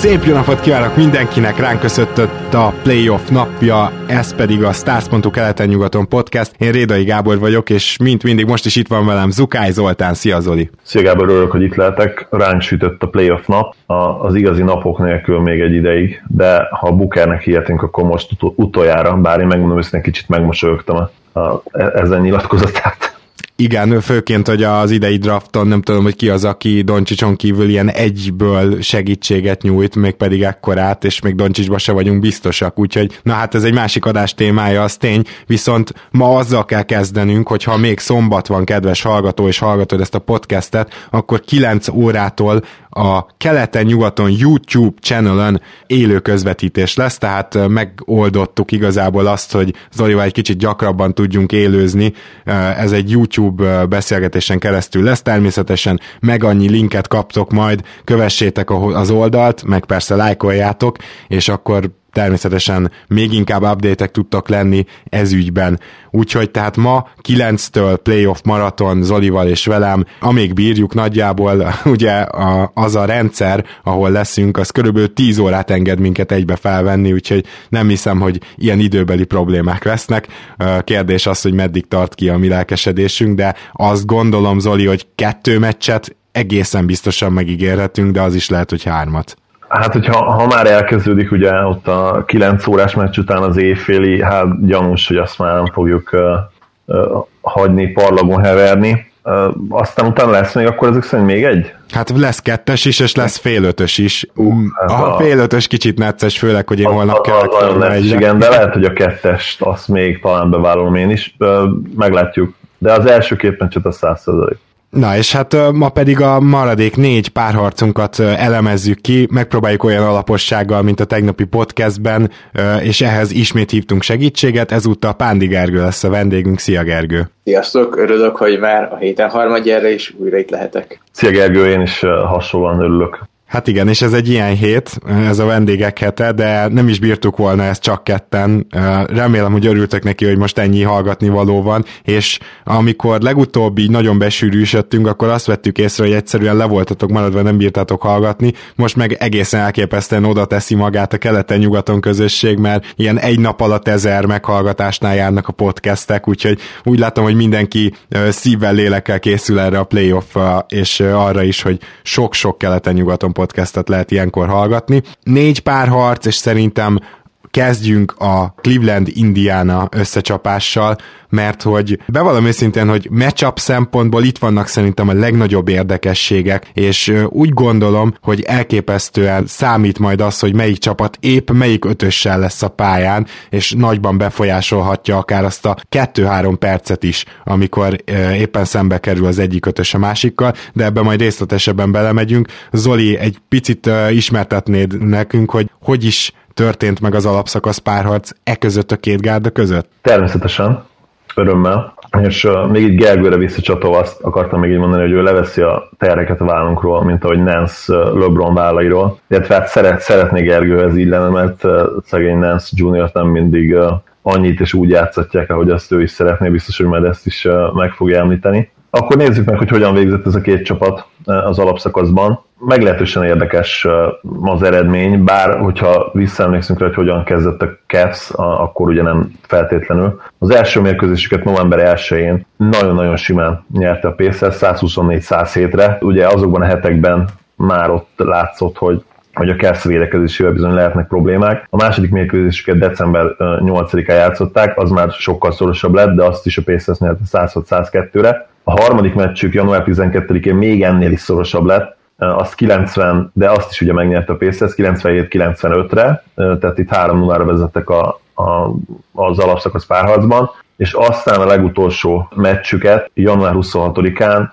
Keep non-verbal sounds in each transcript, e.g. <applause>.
Szép jó napot kívánok mindenkinek, ránk köszöntött a playoff napja, ez pedig a Stars.hu keleten-nyugaton podcast. Én Rédai Gábor vagyok, és mint mindig most is itt van velem Zukály Zoltán. Szia Zoli! Szia Gábor, örülök, hogy itt lehetek. Ránk sütött a playoff nap, az igazi napok nélkül még egy ideig, de ha a Bukernek hihetünk, akkor most utoljára, bár én megmondom őszintén kicsit megmosolyogtam a, a, ezen nyilatkozatát igen, főként, hogy az idei drafton nem tudom, hogy ki az, aki Doncsicson kívül ilyen egyből segítséget nyújt, még pedig ekkorát, és még Doncsicsba se vagyunk biztosak, úgyhogy na hát ez egy másik adás témája, az tény, viszont ma azzal kell kezdenünk, hogy ha még szombat van, kedves hallgató, és hallgatod ezt a podcastet, akkor 9 órától a keleten-nyugaton YouTube channelön élő közvetítés lesz, tehát megoldottuk igazából azt, hogy Zolival egy kicsit gyakrabban tudjunk élőzni. Ez egy YouTube beszélgetésen keresztül lesz, természetesen meg annyi linket kaptok majd, kövessétek az oldalt, meg persze lájkoljátok, és akkor természetesen még inkább update tudtak lenni ez ügyben. Úgyhogy tehát ma 9-től playoff maraton Zolival és velem, amíg bírjuk nagyjából, <laughs> ugye a, az a rendszer, ahol leszünk, az körülbelül 10 órát enged minket egybe felvenni, úgyhogy nem hiszem, hogy ilyen időbeli problémák lesznek. Kérdés az, hogy meddig tart ki a mi lelkesedésünk, de azt gondolom, Zoli, hogy kettő meccset egészen biztosan megígérhetünk, de az is lehet, hogy hármat. Hát, hogyha ha már elkezdődik ugye ott a 9 órás meccs után az éjféli, hát gyanús, hogy azt már nem fogjuk uh, uh, hagyni parlagon heverni. Uh, aztán utána lesz még akkor ezek szerint még egy? Hát lesz kettes is, és lesz félötös is. Uh, a, a félötös kicsit necces, főleg, hogy én holnap kell Igen, de lehet, hogy a kettest azt még talán bevállalom én is. Uh, meglátjuk. De az első két meccset a 100 Na és hát ma pedig a maradék négy párharcunkat elemezzük ki, megpróbáljuk olyan alapossággal, mint a tegnapi podcastben, és ehhez ismét hívtunk segítséget, ezúttal Pándi Gergő lesz a vendégünk. Szia Gergő! Sziasztok, örülök, hogy már a héten harmadjára is újra itt lehetek. Szia Gergő, én is hasonlóan örülök. Hát igen, és ez egy ilyen hét, ez a vendégek hete, de nem is bírtuk volna ezt csak ketten. Remélem, hogy örültek neki, hogy most ennyi hallgatni való van, és amikor legutóbb így nagyon besűrűsödtünk, akkor azt vettük észre, hogy egyszerűen le voltatok maradva, nem bírtátok hallgatni, most meg egészen elképesztően oda teszi magát a keleten-nyugaton közösség, mert ilyen egy nap alatt ezer meghallgatásnál járnak a podcastek, úgyhogy úgy látom, hogy mindenki szívvel, lélekkel készül erre a playoff és arra is, hogy sok-sok keleten-nyugaton podcastet lehet ilyenkor hallgatni. Négy párharc, és szerintem kezdjünk a Cleveland-Indiana összecsapással, mert hogy bevallom őszintén, hogy matchup szempontból itt vannak szerintem a legnagyobb érdekességek, és úgy gondolom, hogy elképesztően számít majd az, hogy melyik csapat épp melyik ötössel lesz a pályán, és nagyban befolyásolhatja akár azt a 2-3 percet is, amikor éppen szembe kerül az egyik ötös a másikkal, de ebbe majd részletesebben belemegyünk. Zoli, egy picit ismertetnéd nekünk, hogy hogy is történt meg az alapszakasz párharc e között a két gárda között? Természetesen, örömmel. És uh, még itt Gergőre visszacsatolva azt akartam még így mondani, hogy ő leveszi a terreket a vállunkról, mint ahogy Nance uh, LeBron vállairól. Illetve hát szeret, szeretné Gergő ez így lenne, mert uh, szegény Nance Junior nem mindig uh, annyit és úgy játszatják, ahogy azt ő is szeretné, biztos, hogy majd ezt is uh, meg fogja említeni. Akkor nézzük meg, hogy hogyan végzett ez a két csapat az alapszakaszban meglehetősen érdekes az eredmény, bár hogyha visszaemlékszünk rá, hogy hogyan kezdett a Cavs, akkor ugye nem feltétlenül. Az első mérkőzésüket november 1-én nagyon-nagyon simán nyerte a Pacers 124-107-re. Ugye azokban a hetekben már ott látszott, hogy hogy a Cavs védekezésével bizony lehetnek problémák. A második mérkőzésüket december 8-án játszották, az már sokkal szorosabb lett, de azt is a Pacers nyerte 106-102-re. A harmadik meccsük január 12-én még ennél is szorosabb lett, azt 90, de azt is ugye megnyerte a Pacers 97-95-re, tehát itt 3-0-ra vezettek a, a, az alapszakasz párharcban, és aztán a legutolsó meccsüket január 26-án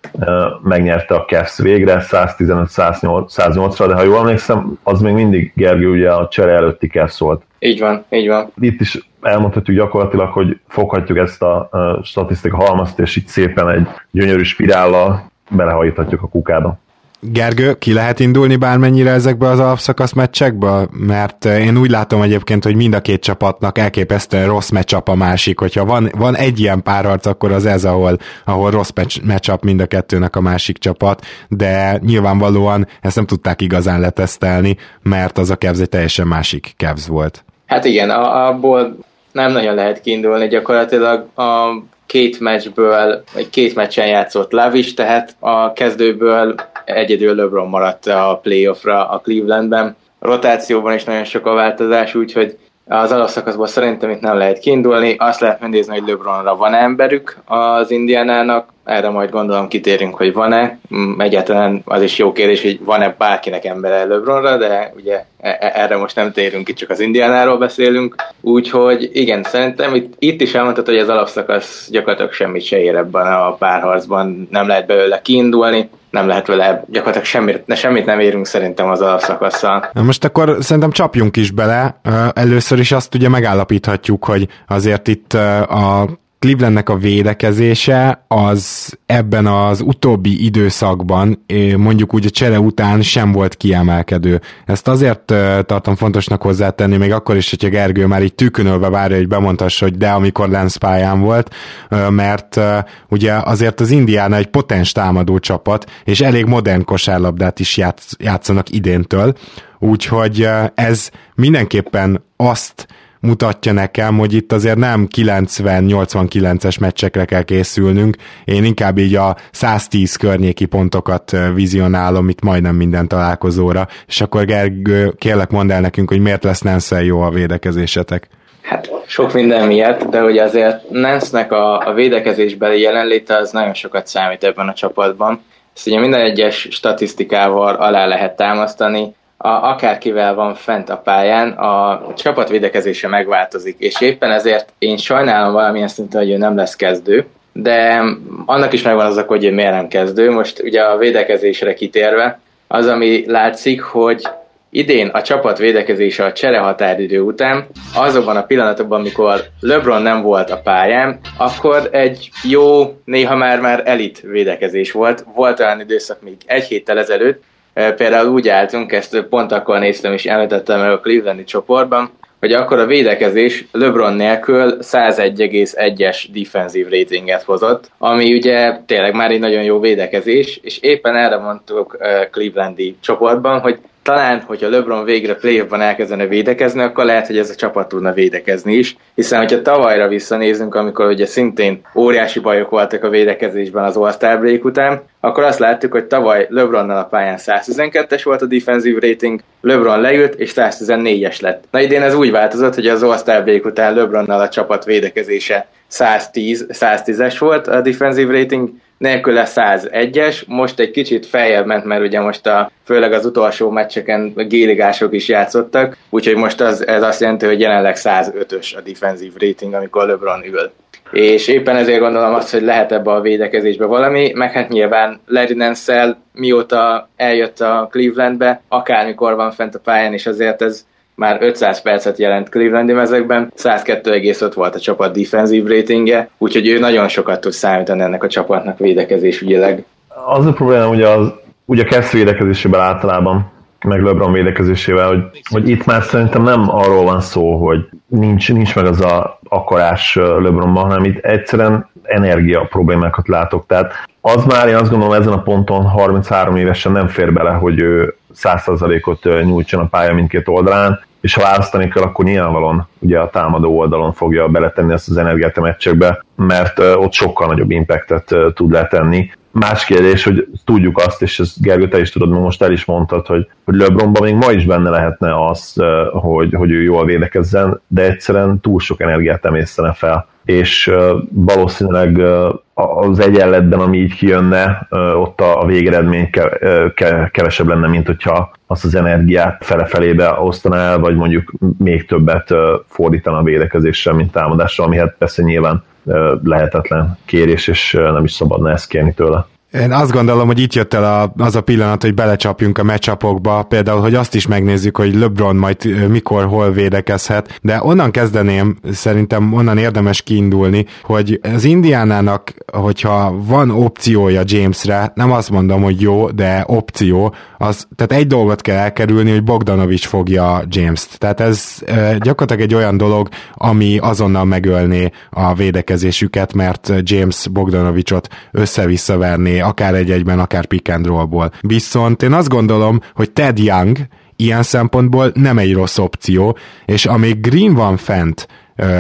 megnyerte a Cavs végre 115-108-ra, de ha jól emlékszem, az még mindig Gergő ugye a csere előtti Cavs volt. Így van, így van. Itt is elmondhatjuk gyakorlatilag, hogy foghatjuk ezt a statisztika halmazt, és itt szépen egy gyönyörű spirállal belehajíthatjuk a kukába. Gergő, ki lehet indulni bármennyire ezekbe az alapszakasz meccsekbe? Mert eh, én úgy látom egyébként, hogy mind a két csapatnak elképesztően rossz meccsap a másik. Hogyha van, van egy ilyen párharc, akkor az ez, ahol, ahol rossz meccsap mind a kettőnek a másik csapat, de nyilvánvalóan ezt nem tudták igazán letesztelni, mert az a Cavs egy teljesen másik Cavs volt. Hát igen, abból nem nagyon lehet kiindulni, gyakorlatilag a két meccsből, vagy két meccsen játszott Lavis, tehát a kezdőből egyedül LeBron maradt a playoffra a Clevelandben. A rotációban is nagyon sok a változás, úgyhogy az alapszakaszból szerintem itt nem lehet kiindulni. Azt lehet megnézni, hogy LeBronra van emberük az Indiánának, erre majd gondolom kitérünk, hogy van-e. Mm, egyáltalán az is jó kérdés, hogy van-e bárkinek embere LeBronra, de ugye e- e- erre most nem térünk, itt csak az Indiánáról beszélünk. Úgyhogy igen, szerintem itt, itt is elmondhatod, hogy az alapszakasz gyakorlatilag semmit se ér ebben a párharcban, nem lehet belőle kiindulni nem lehet vele gyakorlatilag semmit, ne, semmit nem érünk szerintem az alapszakasszal. Most akkor szerintem csapjunk is bele. Először is azt ugye megállapíthatjuk, hogy azért itt a Clevelandnek a védekezése az ebben az utóbbi időszakban, mondjuk úgy a csere után sem volt kiemelkedő. Ezt azért tartom fontosnak hozzátenni, még akkor is, hogyha Gergő már így tűkönölve várja, hogy bemondhassa, hogy de amikor Lance pályán volt, mert ugye azért az Indiana egy potens támadó csapat, és elég modern kosárlabdát is játszanak idéntől, úgyhogy ez mindenképpen azt mutatja nekem, hogy itt azért nem 90-89-es meccsekre kell készülnünk, én inkább így a 110 környéki pontokat vizionálom itt majdnem minden találkozóra, és akkor Gergő, kérlek mondd el nekünk, hogy miért lesz Nenszel jó a védekezésetek. Hát sok minden miatt, de hogy azért Nensnek a, a védekezésbeli jelenléte az nagyon sokat számít ebben a csapatban. Ezt ugye minden egyes statisztikával alá lehet támasztani, a, akárkivel van fent a pályán, a csapat védekezése megváltozik, és éppen ezért én sajnálom valamilyen szinten, hogy ő nem lesz kezdő, de annak is megvan az hogy ő miért nem kezdő. Most ugye a védekezésre kitérve, az, ami látszik, hogy idén a csapat védekezése a csere határidő után, azokban a pillanatokban, amikor LeBron nem volt a pályán, akkor egy jó, néha már már elit védekezés volt. Volt olyan időszak még egy héttel ezelőtt, Például úgy álltunk, ezt pont akkor néztem és említettem meg a Clevelandi csoportban, hogy akkor a védekezés LeBron nélkül 101,1-es defensív ratinget hozott, ami ugye tényleg már egy nagyon jó védekezés, és éppen erre mondtuk Clevelandi csoportban, hogy talán, hogyha LeBron végre playoffban elkezdene védekezni, akkor lehet, hogy ez a csapat tudna védekezni is, hiszen hogyha tavalyra visszanézünk, amikor ugye szintén óriási bajok voltak a védekezésben az All-Star break után, akkor azt láttuk, hogy tavaly LeBronnal a pályán 112-es volt a defensive rating, LeBron leült, és 114-es lett. Na idén ez úgy változott, hogy az All-Star break után LeBronnal a csapat védekezése 110, 110-es volt a defensive rating, nélküle 101-es, most egy kicsit feljebb ment, mert ugye most a, főleg az utolsó meccseken géligások is játszottak, úgyhogy most az, ez azt jelenti, hogy jelenleg 105-ös a defensive rating, amikor LeBron ül. És éppen ezért gondolom azt, hogy lehet ebbe a védekezésbe valami, meg hát nyilván Larry nance mióta eljött a Clevelandbe, akármikor van fent a pályán, és azért ez már 500 percet jelent Clevelandi mezekben, 102,5 volt a csapat defensív ratingje, úgyhogy ő nagyon sokat tud számítani ennek a csapatnak védekezés ügyileg. Az a probléma ugye, az, ugye kezd védekezésében általában, meg LeBron védekezésével, hogy, hogy itt már szerintem nem arról van szó, hogy nincs, nincs meg az a akarás LeBronban, hanem itt egyszerűen energia problémákat látok. Tehát az már én azt gondolom ezen a ponton 33 évesen nem fér bele, hogy ő 100%-ot nyújtson a pálya mindkét oldalán, és ha választani kell, akkor nyilvánvalóan ugye a támadó oldalon fogja beletenni ezt az energiát a meccsekbe, mert ott sokkal nagyobb impactet tud letenni. Más kérdés, hogy tudjuk azt, és ezt Gergő, te is tudod, most el is mondtad, hogy, hogy LeBronban még ma is benne lehetne az, hogy, hogy ő jól védekezzen, de egyszerűen túl sok energiát emésztene fel és valószínűleg az egyenletben, ami így kijönne, ott a végeredmény kevesebb lenne, mint hogyha azt az energiát fele-felébe osztaná el, vagy mondjuk még többet fordítana a védekezésre, mint támadásra, ami hát persze nyilván lehetetlen kérés, és nem is szabadna ezt kérni tőle. Én azt gondolom, hogy itt jött el a, az a pillanat, hogy belecsapjunk a meccsapokba, például, hogy azt is megnézzük, hogy LeBron majd mikor, hol védekezhet, de onnan kezdeném, szerintem onnan érdemes kiindulni, hogy az Indiánának, hogyha van opciója Jamesre, nem azt mondom, hogy jó, de opció, az, tehát egy dolgot kell elkerülni, hogy Bogdanovics fogja James-t. Tehát ez gyakorlatilag egy olyan dolog, ami azonnal megölné a védekezésüket, mert James Bogdanovicsot össze-vissza akár egy-egyben, akár pick and rollból. Viszont én azt gondolom, hogy Ted Young ilyen szempontból nem egy rossz opció, és amíg Green van fent,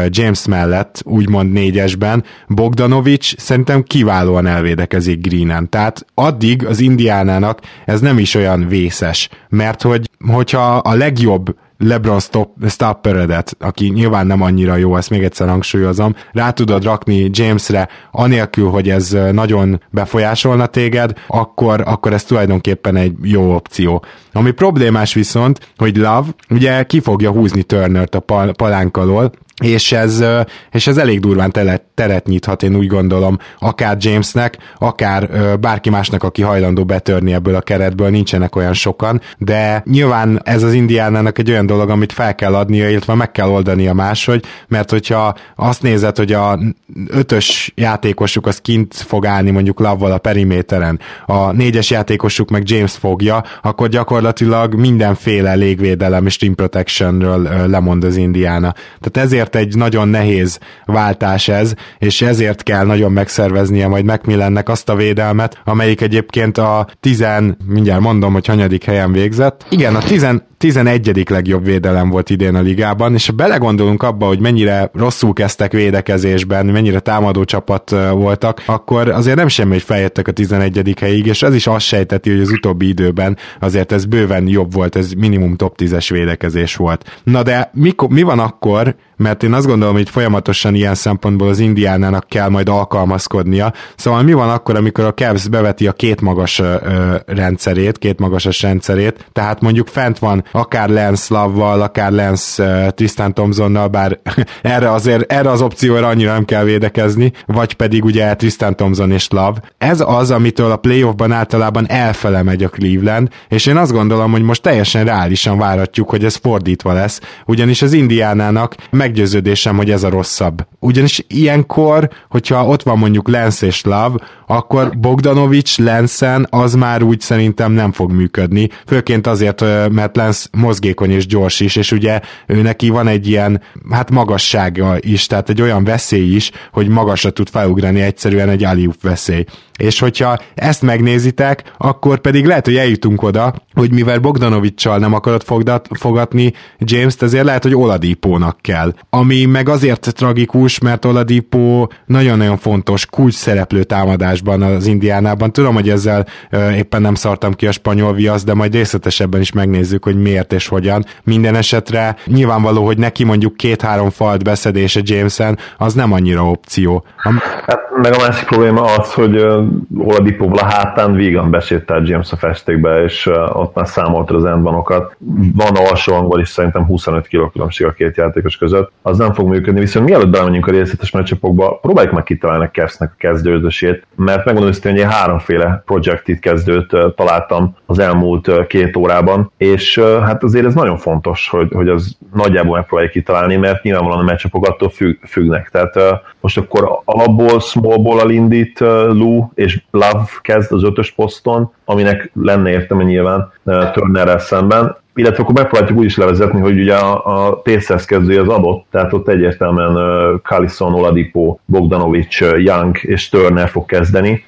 James mellett, úgymond négyesben, Bogdanovics szerintem kiválóan elvédekezik Greenen. Tehát addig az Indiánának ez nem is olyan vészes, mert hogy, hogyha a legjobb LeBron stopperedet, aki nyilván nem annyira jó, ezt még egyszer hangsúlyozom, rá tudod rakni Jamesre, anélkül, hogy ez nagyon befolyásolna téged, akkor, akkor ez tulajdonképpen egy jó opció. Ami problémás viszont, hogy Love ugye ki fogja húzni Turnert a pal- palánk alól, és ez, és ez elég durván teret, teret nyithat, én úgy gondolom, akár Jamesnek, akár bárki másnak, aki hajlandó betörni ebből a keretből, nincsenek olyan sokan, de nyilván ez az indiánának egy olyan dolog, amit fel kell adnia, illetve meg kell oldania máshogy, mert hogyha azt nézed, hogy a ötös játékosuk az kint fog állni mondjuk lavval a periméteren, a négyes játékosuk meg James fogja, akkor gyakorlatilag mindenféle légvédelem és team protectionről lemond az indiána. Tehát ezért egy nagyon nehéz váltás ez, és ezért kell nagyon megszerveznie majd Macmillannek azt a védelmet, amelyik egyébként a 10, mindjárt mondom, hogy hanyadik helyen végzett. Igen, a 10, 11. legjobb védelem volt idén a ligában, és ha belegondolunk abba, hogy mennyire rosszul kezdtek védekezésben, mennyire támadó csapat voltak, akkor azért nem semmi, hogy feljöttek a 11. helyig, és ez is azt sejteti, hogy az utóbbi időben azért ez bőven jobb volt, ez minimum top 10-es védekezés volt. Na de mi, mi van akkor, mert én azt gondolom, hogy folyamatosan ilyen szempontból az indiánának kell majd alkalmazkodnia. Szóval mi van akkor, amikor a Cavs beveti a két magas rendszerét, két magasas rendszerét, tehát mondjuk fent van akár Lance Love-val, akár Lance Tristan Thompsonnal, bár <laughs> erre azért, erre az opcióra annyira nem kell védekezni, vagy pedig ugye Tristan Thompson és Love. Ez az, amitől a playoffban általában elfele megy a Cleveland, és én azt gondolom, hogy most teljesen reálisan várhatjuk, hogy ez fordítva lesz, ugyanis az Indiánának meggyőződésem, hogy ez a rosszabb. Ugyanis ilyenkor, hogyha ott van mondjuk Lance és Love, akkor Bogdanovics Lensen az már úgy szerintem nem fog működni, főként azért, mert Lance mozgékony és gyors is, és ugye ő neki van egy ilyen, hát magassága is, tehát egy olyan veszély is, hogy magasra tud felugrani egyszerűen egy aliup veszély. És hogyha ezt megnézitek, akkor pedig lehet, hogy eljutunk oda, hogy mivel Bogdanovicsal nem akarod fogdat, fogatni James-t, ezért lehet, hogy Oladipónak kell. Ami meg azért tragikus, mert Oladipo nagyon-nagyon fontos kulcs szereplő támadásban az Indiánában. Tudom, hogy ezzel uh, éppen nem szartam ki a spanyol viasz, de majd részletesebben is megnézzük, hogy miért és hogyan. Minden esetre nyilvánvaló, hogy neki mondjuk két-három falt beszedése Jameson, az nem annyira opció. A... Hát, meg a másik probléma az, hogy Oladipovla hátán vígan besétált James a festékbe, és ott már számolta az endvanokat. Van alsó hangban is szerintem 25 kg különbség a két játékos között. Az nem fog működni, viszont mielőtt belemegyünk a részletes meccsapokba, próbáljuk meg kitalálni a Cavs-nek a kezdődösét, mert megmondom hogy én háromféle projected kezdőt találtam az elmúlt két órában, és hát azért ez nagyon fontos, hogy, hogy az nagyjából megpróbáljuk kitalálni, mert nyilvánvalóan a meccsapok attól függ, függnek. Tehát most akkor alapból, smallból indít Lou, és Love kezd az ötös poszton, aminek lenne értelme nyilván Turnerrel szemben, illetve akkor megpróbáljuk úgy is levezetni, hogy ugye a, a Pacers kezdője az adott, tehát ott egyértelműen uh, Oladipo, Bogdanovic, uh, Young és Turner fog kezdeni,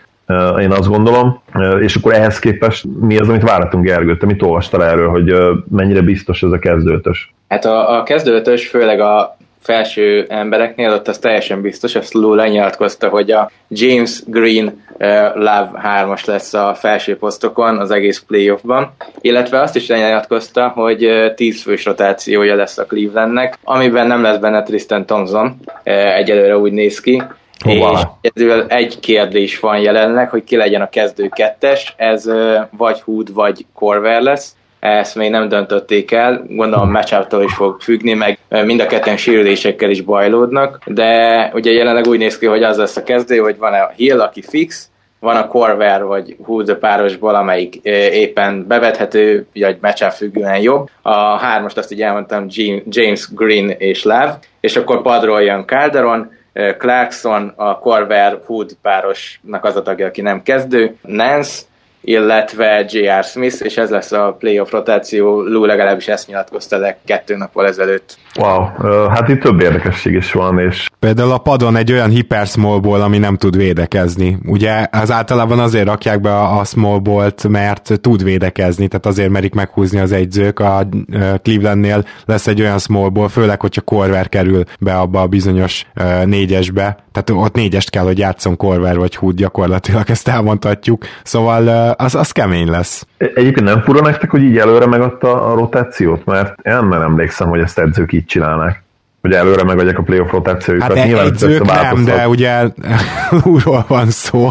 én azt gondolom, és akkor ehhez képest mi az, amit várhatunk Gergő? Te mit olvastál erről, hogy mennyire biztos ez a kezdőtös? Hát a, a kezdőtös főleg a felső embereknél, ott az teljesen biztos, ezt Lou lenyilatkozta, hogy a James Green uh, Love 3-as lesz a felső posztokon az egész playoffban, illetve azt is lenyilatkozta, hogy uh, 10 fős rotációja lesz a Clevelandnek, amiben nem lesz benne Tristan Thompson, uh, egyelőre úgy néz ki, Hova? És ezzel egy kérdés van jelenleg, hogy ki legyen a kezdő kettes, ez vagy Hood, vagy Corver lesz, ezt még nem döntötték el, gondolom matchup is fog függni, meg mind a ketten sérülésekkel is bajlódnak, de ugye jelenleg úgy néz ki, hogy az lesz a kezdő, hogy van a Hill, aki fix, van a Corver vagy Hood párosból, amelyik éppen bevethető, vagy meccsen függően jobb. A hármast azt így elmondtam, James Green és Love, és akkor padról jön Calderon, Clarkson, a Corver Hood párosnak az a tagja, aki nem kezdő, Nance, illetve J.R. Smith, és ez lesz a playoff rotáció, Lou legalábbis ezt nyilatkozta le kettő nappal ezelőtt. Wow, hát itt több érdekesség is van, és... Például a padon egy olyan hipersmallból, ami nem tud védekezni. Ugye az általában azért rakják be a, a smallbolt, mert tud védekezni, tehát azért merik meghúzni az egyzők. A Clevelandnél lesz egy olyan smallból, főleg, hogyha Corver kerül be abba a bizonyos négyesbe, tehát ott négyest kell, hogy játszon Corver vagy Hood, gyakorlatilag ezt elmondhatjuk. Szóval az, az kemény lesz. Egyébként nem fura nektek, hogy így előre megadta a rotációt? Mert én nem emlékszem, hogy ezt edzők így csinálnak hogy előre megadják a playoff rotációjukat. Hát Nyilván edzők nem, de ugye <laughs> úrról van szó.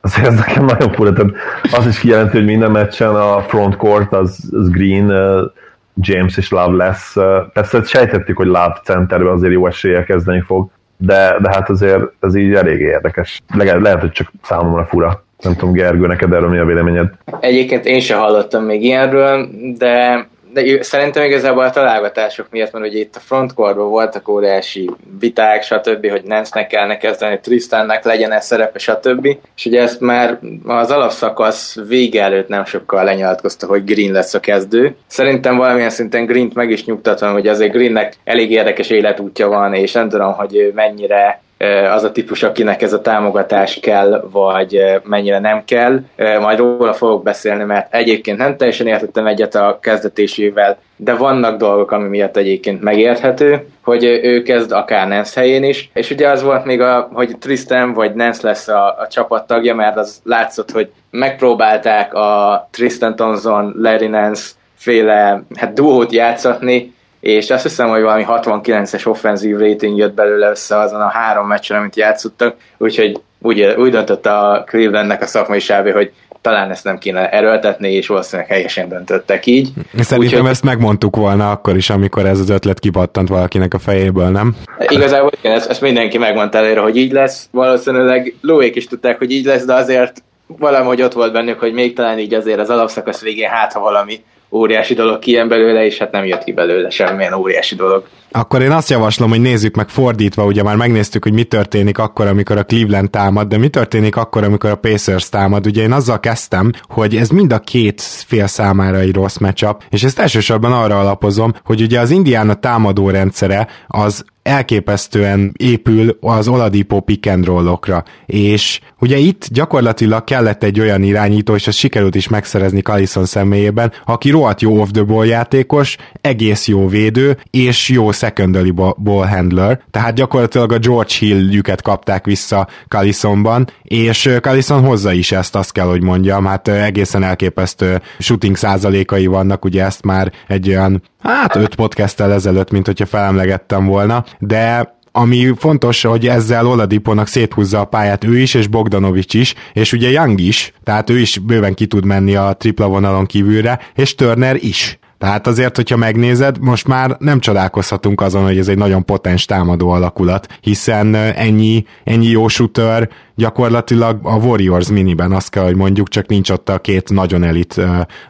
Azért ez nekem nagyon fura, tehát az is kijelenti, hogy minden meccsen a frontcourt az, az Green, uh, James és Love lesz. Uh, persze sejtettük, hogy Love centerbe azért jó esélye kezdeni fog, de, de hát azért ez így elég érdekes. Legalább lehet, hogy csak számomra fura. Nem tudom, Gergő, neked erről mi a véleményed? Egyébként én sem hallottam még ilyenről, de de szerintem igazából a találgatások miatt, mert ugye itt a frontkorban voltak óriási viták, stb., hogy Nance-nek kellene kezdeni, Tristannek legyen ez szerepe, stb. És ugye ezt már az alapszakasz vége előtt nem sokkal lenyilatkozta, hogy Green lesz a kezdő. Szerintem valamilyen szinten Green-t meg is nyugtatva, hogy azért Greennek elég érdekes életútja van, és nem tudom, hogy mennyire az a típus, akinek ez a támogatás kell, vagy mennyire nem kell. Majd róla fogok beszélni, mert egyébként nem teljesen értettem egyet a kezdetésével, de vannak dolgok, ami miatt egyébként megérthető, hogy ő kezd akár Nance helyén is, és ugye az volt még, a, hogy Tristan vagy Nance lesz a, a csapat tagja, mert az látszott, hogy megpróbálták a Tristan Thompson, Larry Nance féle hát duót játszatni, és azt hiszem, hogy valami 69-es offenzív rating jött belőle össze azon a három meccsen, amit játszottak, úgyhogy úgy, úgy döntött a Clevelandnek a szakmai sávé, hogy talán ezt nem kéne erőltetni, és valószínűleg helyesen döntöttek így. Szerintem Úgyhogy... ezt megmondtuk volna akkor is, amikor ez az ötlet kipattant valakinek a fejéből, nem? Igazából igen, ezt, ezt mindenki megmondta előre, hogy így lesz. Valószínűleg Lóék is tudták, hogy így lesz, de azért valahogy ott volt bennük, hogy még talán így azért az alapszakasz végén hát, ha valami óriási dolog kijön belőle, és hát nem jött ki belőle semmilyen óriási dolog. Akkor én azt javaslom, hogy nézzük meg fordítva, ugye már megnéztük, hogy mi történik akkor, amikor a Cleveland támad, de mi történik akkor, amikor a Pacers támad. Ugye én azzal kezdtem, hogy ez mind a két fél számára egy rossz matchup, és ezt elsősorban arra alapozom, hogy ugye az Indiana támadó rendszere az elképesztően épül az Oladipo pick and roll-okra, és ugye itt gyakorlatilag kellett egy olyan irányító, és ezt sikerült is megszerezni Callison személyében, aki rohadt jó off-the-ball játékos, egész jó védő, és jó secondary ball handler, tehát gyakorlatilag a George Hill-jüket kapták vissza Callisonban, és Callison hozza is ezt, azt kell, hogy mondjam, hát egészen elképesztő shooting százalékai vannak, ugye ezt már egy olyan, hát öt podcasttel ezelőtt, mint hogyha felemlegettem volna, de ami fontos, hogy ezzel Oladiponak széthúzza a pályát ő is, és Bogdanovics is, és ugye Young is, tehát ő is bőven ki tud menni a tripla vonalon kívülre, és Turner is. Tehát azért, hogyha megnézed, most már nem csodálkozhatunk azon, hogy ez egy nagyon potens támadó alakulat, hiszen ennyi, ennyi jó shooter gyakorlatilag a Warriors miniben, azt kell, hogy mondjuk, csak nincs ott a két nagyon elit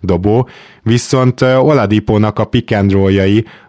dobó. Viszont Oladipónak a pick and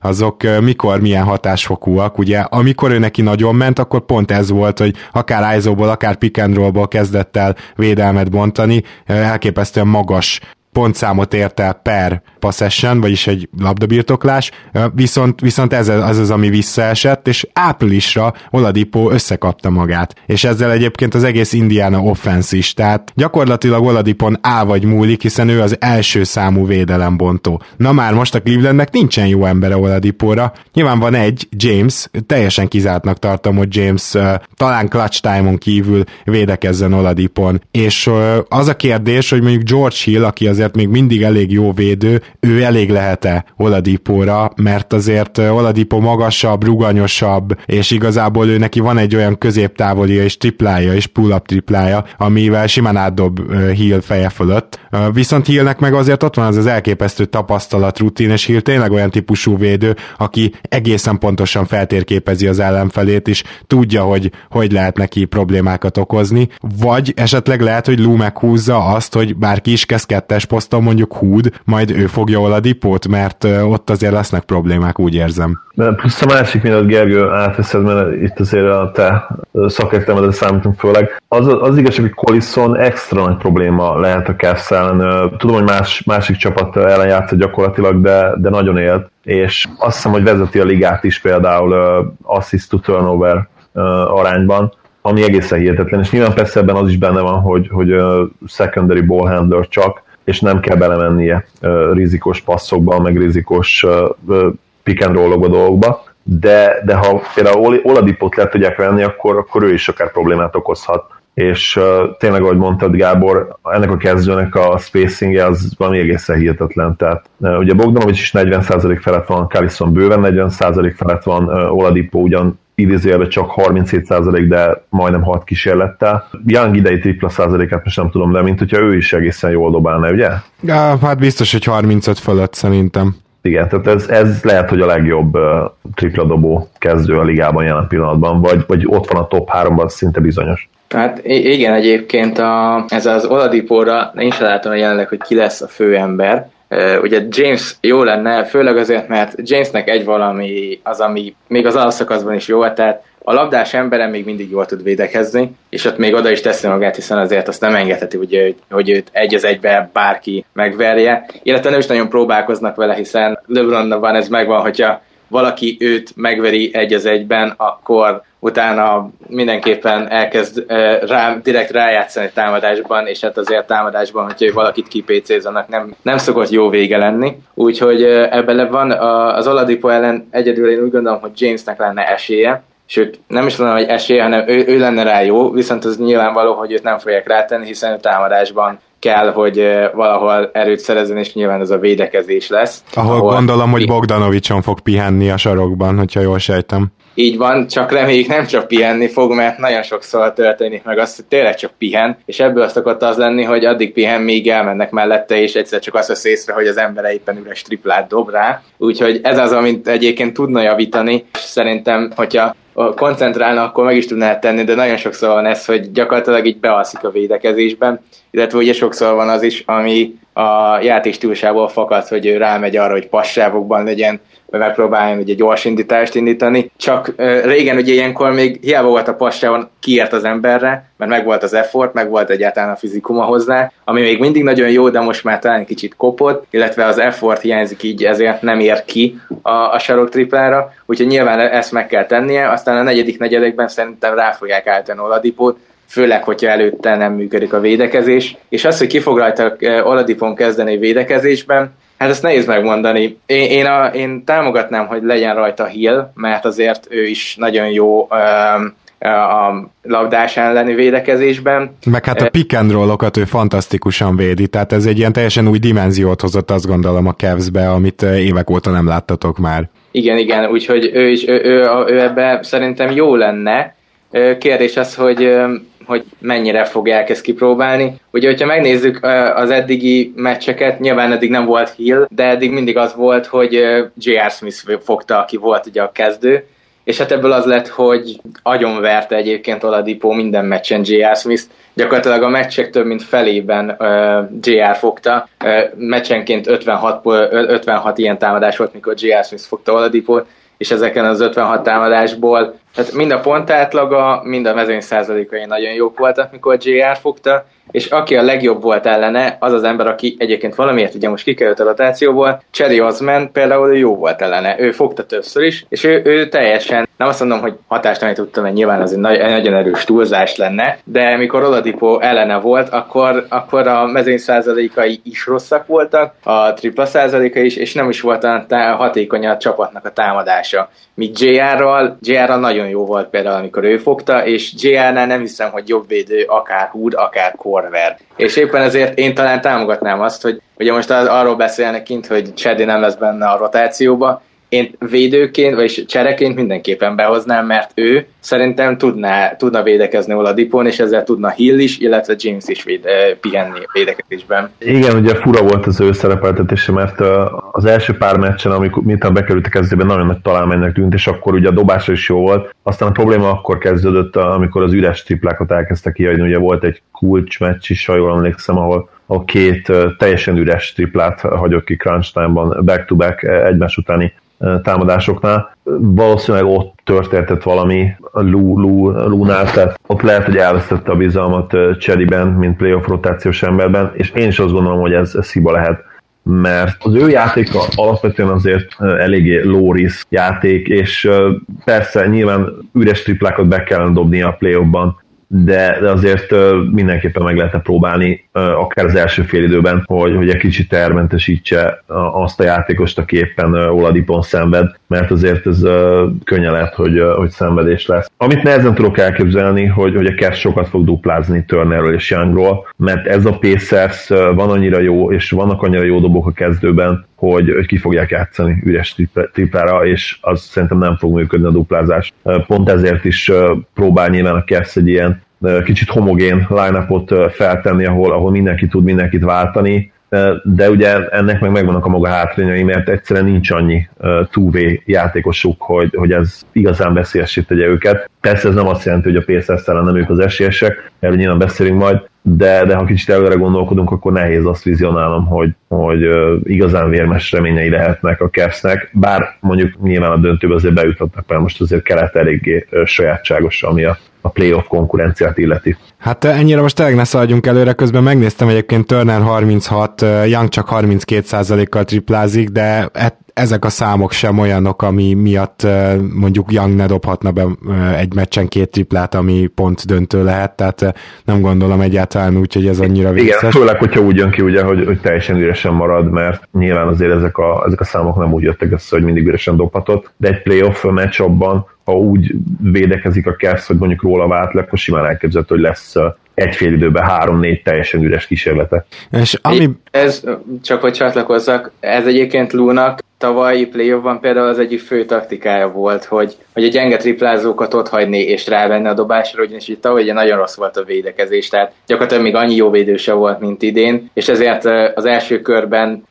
azok mikor milyen hatásfokúak, ugye amikor ő neki nagyon ment, akkor pont ez volt, hogy akár ISO-ból, akár pick and kezdett el védelmet bontani, elképesztően magas pontszámot ért el per possession, vagyis egy labdabirtoklás, viszont, viszont ez az az, ami visszaesett, és áprilisra Oladipo összekapta magát, és ezzel egyébként az egész Indiana offense is, tehát gyakorlatilag Oladipon á vagy múlik, hiszen ő az első számú védelembontó. Na már most a Clevelandnek nincsen jó embere Oladipóra, nyilván van egy, James, teljesen kizártnak tartom, hogy James talán clutch time-on kívül védekezzen Oladipon, és az a kérdés, hogy mondjuk George Hill, aki azért még mindig elég jó védő, ő elég lehet-e Oladipóra, mert azért Oladipo magasabb, ruganyosabb, és igazából ő neki van egy olyan középtávolia és triplája és pull-up triplája, amivel simán átdob Hill feje fölött. Viszont Hillnek meg azért ott van az az elképesztő tapasztalat, rutin, és Hill tényleg olyan típusú védő, aki egészen pontosan feltérképezi az ellenfelét, és tudja, hogy hogy lehet neki problémákat okozni, vagy esetleg lehet, hogy Lou meghúzza azt, hogy bárki is kezd kettes poszton, mondjuk Hood, majd ő fogja Oladipót, mert ott azért lesznek problémák, úgy érzem. De plusz a másik miatt Gergő átveszed, mert itt azért a te szakértelmedre számítunk főleg. Az, az igazság, hogy Collison extra nagy probléma lehet a Cavs ellen. Tudom, hogy más, másik csapat ellen játszott gyakorlatilag, de, de nagyon élt, és azt hiszem, hogy vezeti a ligát is például assist to turnover arányban, ami egészen hihetetlen, és nyilván persze ebben az is benne van, hogy, hogy secondary ball handler csak, és nem kell belemennie rizikos passzokba, meg rizikos pick and roll dolgokba, de, de ha például Oladipot le tudják venni, akkor, akkor ő is akár problémát okozhat. És uh, tényleg, ahogy mondtad Gábor, ennek a kezdőnek a spacingje az valami egészen hihetetlen. Tehát uh, ugye Bogdanovics is 40% felett van, Callison bőven 40% felett van, uh, Oladipo ugyan idézőjelben csak 37%, de majdnem 6 kísérlettel. Young idei tripla százalékát most nem tudom, de mint hogyha ő is egészen jól dobálna, ugye? Ja, hát biztos, hogy 35 fölött szerintem. Igen, tehát ez, ez lehet, hogy a legjobb uh, tripla dobó kezdő a ligában jelen pillanatban, vagy, vagy ott van a top 3-ban, szinte bizonyos. Hát igen, egyébként a, ez az Oladipóra én sem látom jelenleg, hogy ki lesz a főember. Ugye James jó lenne, főleg azért, mert Jamesnek egy valami az, ami még az alszakaszban is jó, tehát a labdás emberem még mindig jól tud védekezni, és ott még oda is teszi magát, hiszen azért azt nem engedheti, hogy, hogy őt egy az egybe bárki megverje, illetve nem is nagyon próbálkoznak vele, hiszen LeBronnak van ez megvan, hogyha valaki őt megveri egy az egyben, akkor utána mindenképpen elkezd rá, direkt rájátszani támadásban, és hát azért támadásban, hogyha valakit kipécézzanak, nem, nem szokott jó vége lenni. Úgyhogy ebben van az Oladipo ellen egyedül én úgy gondolom, hogy Jamesnek lenne esélye, sőt nem is lenne, hogy esélye, hanem ő, ő lenne rá jó, viszont az nyilvánvaló, hogy őt nem fogják rátenni, hiszen a támadásban kell, hogy valahol erőt szerezzen, és nyilván ez a védekezés lesz. Ahol, ahol gondolom, hogy Bogdanovicson fog pihenni a sarokban, hogyha jól sejtem. Így van, csak reméljük nem csak pihenni fog, mert nagyon sokszor történik meg azt, hogy tényleg csak pihen, és ebből azt szokott az lenni, hogy addig pihen, míg elmennek mellette, és egyszer csak azt vesz észre, hogy az ember éppen üres triplát dob rá. Úgyhogy ez az, amit egyébként tudna javítani, és szerintem, hogyha koncentrálna, akkor meg is tudná tenni, de nagyon sokszor van ez, hogy gyakorlatilag így bealszik a védekezésben, illetve ugye sokszor van az is, ami a játék stílusából fakad, hogy ő rámegy arra, hogy passávokban legyen, megpróbáljon ugye gyors indítást indítani. Csak régen ugye ilyenkor még hiába volt a passávon, kiért az emberre, mert meg volt az effort, meg volt egyáltalán a fizikuma hozzá, ami még mindig nagyon jó, de most már talán kicsit kopott, illetve az effort hiányzik így, ezért nem ér ki a, a sarok triplára, úgyhogy nyilván ezt meg kell tennie, aztán a negyedik negyedekben szerintem rá fogják állítani Oladipót, főleg, hogyha előtte nem működik a védekezés. És az, hogy ki fog rajta Oladipon kezdeni védekezésben, hát ezt nehéz megmondani. Én, én, a, én támogatnám, hogy legyen rajta Hill, mert azért ő is nagyon jó um, a labdás elleni védekezésben. Meg hát a pick and roll-okat ő fantasztikusan védi, tehát ez egy ilyen teljesen új dimenziót hozott azt gondolom a Cavs-be, amit évek óta nem láttatok már. Igen, igen, úgyhogy ő is, ő, ő, ő ebbe szerintem jó lenne. Kérdés az, hogy hogy mennyire fogják ezt kipróbálni. Ugye, hogyha megnézzük az eddigi meccseket, nyilván eddig nem volt Hill, de eddig mindig az volt, hogy J.R. Smith fogta, aki volt ugye a kezdő, és hát ebből az lett, hogy agyonverte egyébként Oladipo minden meccsen J.R. Smith, gyakorlatilag a meccsek több mint felében uh, JR fogta, uh, meccsenként 56, 56 ilyen támadás volt, mikor JR Smith fogta Oladipót, és ezeken az 56 támadásból, tehát mind a pontátlaga, mind a mezőny százalékai nagyon jók voltak, mikor JR fogta, és aki a legjobb volt ellene, az az ember, aki egyébként valamiért ugye most kikerült a rotációból, Cherry Osman például jó volt ellene, ő fogta többször is, és ő, ő teljesen, nem azt mondom, hogy hatástalanít tudtam, mert nyilván az egy nagy, nagyon erős túlzás lenne, de mikor Oladipo ellene volt, akkor, akkor a mezőny százalékai is rosszak voltak, a tripla százaléka is, és nem is volt a hatékony a csapatnak a támadása. Míg JR-ral, JR-ral nagyon nagyon jó volt például, amikor ő fogta, és JR-nál nem hiszem, hogy jobb védő akár Hood, akár Corver. És éppen ezért én talán támogatnám azt, hogy ugye most arról beszélnek kint, hogy Chedi nem lesz benne a rotációba, én védőként, vagy csereként mindenképpen behoznám, mert ő szerintem tudná, tudna védekezni Oladipon, és ezzel tudna Hill is, illetve James is véd, pihenni védekezésben. Igen, ugye fura volt az ő szerepeltetése, mert az első pár meccsen, amikor mintha bekerült a kezdőben, nagyon nagy találmánynak tűnt, és akkor ugye a dobása is jó volt. Aztán a probléma akkor kezdődött, amikor az üres triplákat elkezdtek kiadni, ugye volt egy kulcsmeccs is, ha jól emlékszem, ahol a két teljesen üres triplát hagyott ki crunch time-ban back-to-back egymás utáni támadásoknál. Valószínűleg ott történtett valami Lú, Lú, Lúnál, tehát ott lehet, hogy elvesztette a bizalmat Cseriben, mint playoff rotációs emberben, és én is azt gondolom, hogy ez, ez hiba lehet mert az ő játéka alapvetően azért eléggé low risk játék, és persze nyilván üres triplákat be kellene dobni a playoffban, de, de azért mindenképpen meg lehetne próbálni, akár az első fél időben, hogy, hogy egy kicsit termentesítse azt a játékost, aki éppen Oladipon szenved, mert azért ez könnyen lehet, hogy, hogy szenvedés lesz. Amit nehezen tudok elképzelni, hogy, hogy a Cash sokat fog duplázni Turnerről és Youngról, mert ez a Pacers van annyira jó, és vannak annyira jó dobok a kezdőben, hogy, hogy ki fogják játszani üres triplára, és az szerintem nem fog működni a duplázás. Pont ezért is próbál nyilván a Kers egy ilyen kicsit homogén line feltenni, ahol, ahol mindenki tud mindenkit váltani, de ugye ennek meg megvannak a maga hátrányai, mert egyszerűen nincs annyi túvé játékosuk, hogy, hogy ez igazán veszélyesít tegye őket. Persze ez nem azt jelenti, hogy a Pacers nem ők az esélyesek, erről nyilván beszélünk majd, de, de ha kicsit előre gondolkodunk, akkor nehéz azt vizionálnom, hogy, hogy igazán vérmes reményei lehetnek a Cavsnek, bár mondjuk nyilván a döntőbe azért bejuthatnak, mert most azért kelet eléggé sajátságos, ami a, a playoff konkurenciát illeti. Hát ennyire most tényleg ne szaladjunk előre, közben megnéztem egyébként Turner 36, Young csak 32%-kal triplázik, de ezek a számok sem olyanok, ami miatt mondjuk Young ne dobhatna be egy meccsen két triplát, ami pont döntő lehet, tehát nem gondolom egyáltalán úgy, hogy ez annyira vészes. Igen, főleg, hogyha úgy jön ki, ugye, hogy, hogy teljesen üresen marad, mert nyilván azért ezek a, ezek a számok nem úgy jöttek össze, hogy mindig üresen dobhatott, de egy playoff abban, ha úgy védekezik a Cavs, hogy mondjuk róla vált akkor simán elképzelhető, hogy lesz egy fél időben három-négy teljesen üres kísérlete. És ami... Ez, csak hogy csatlakozzak, ez egyébként Lúnak tavalyi playoffban például az egyik fő taktikája volt, hogy, hogy a gyenge triplázókat ott hagyni és rávenni a dobásra, ugyanis itt tavaly ugye nagyon rossz volt a védekezés, tehát gyakorlatilag még annyi jó védőse volt, mint idén, és ezért az első körben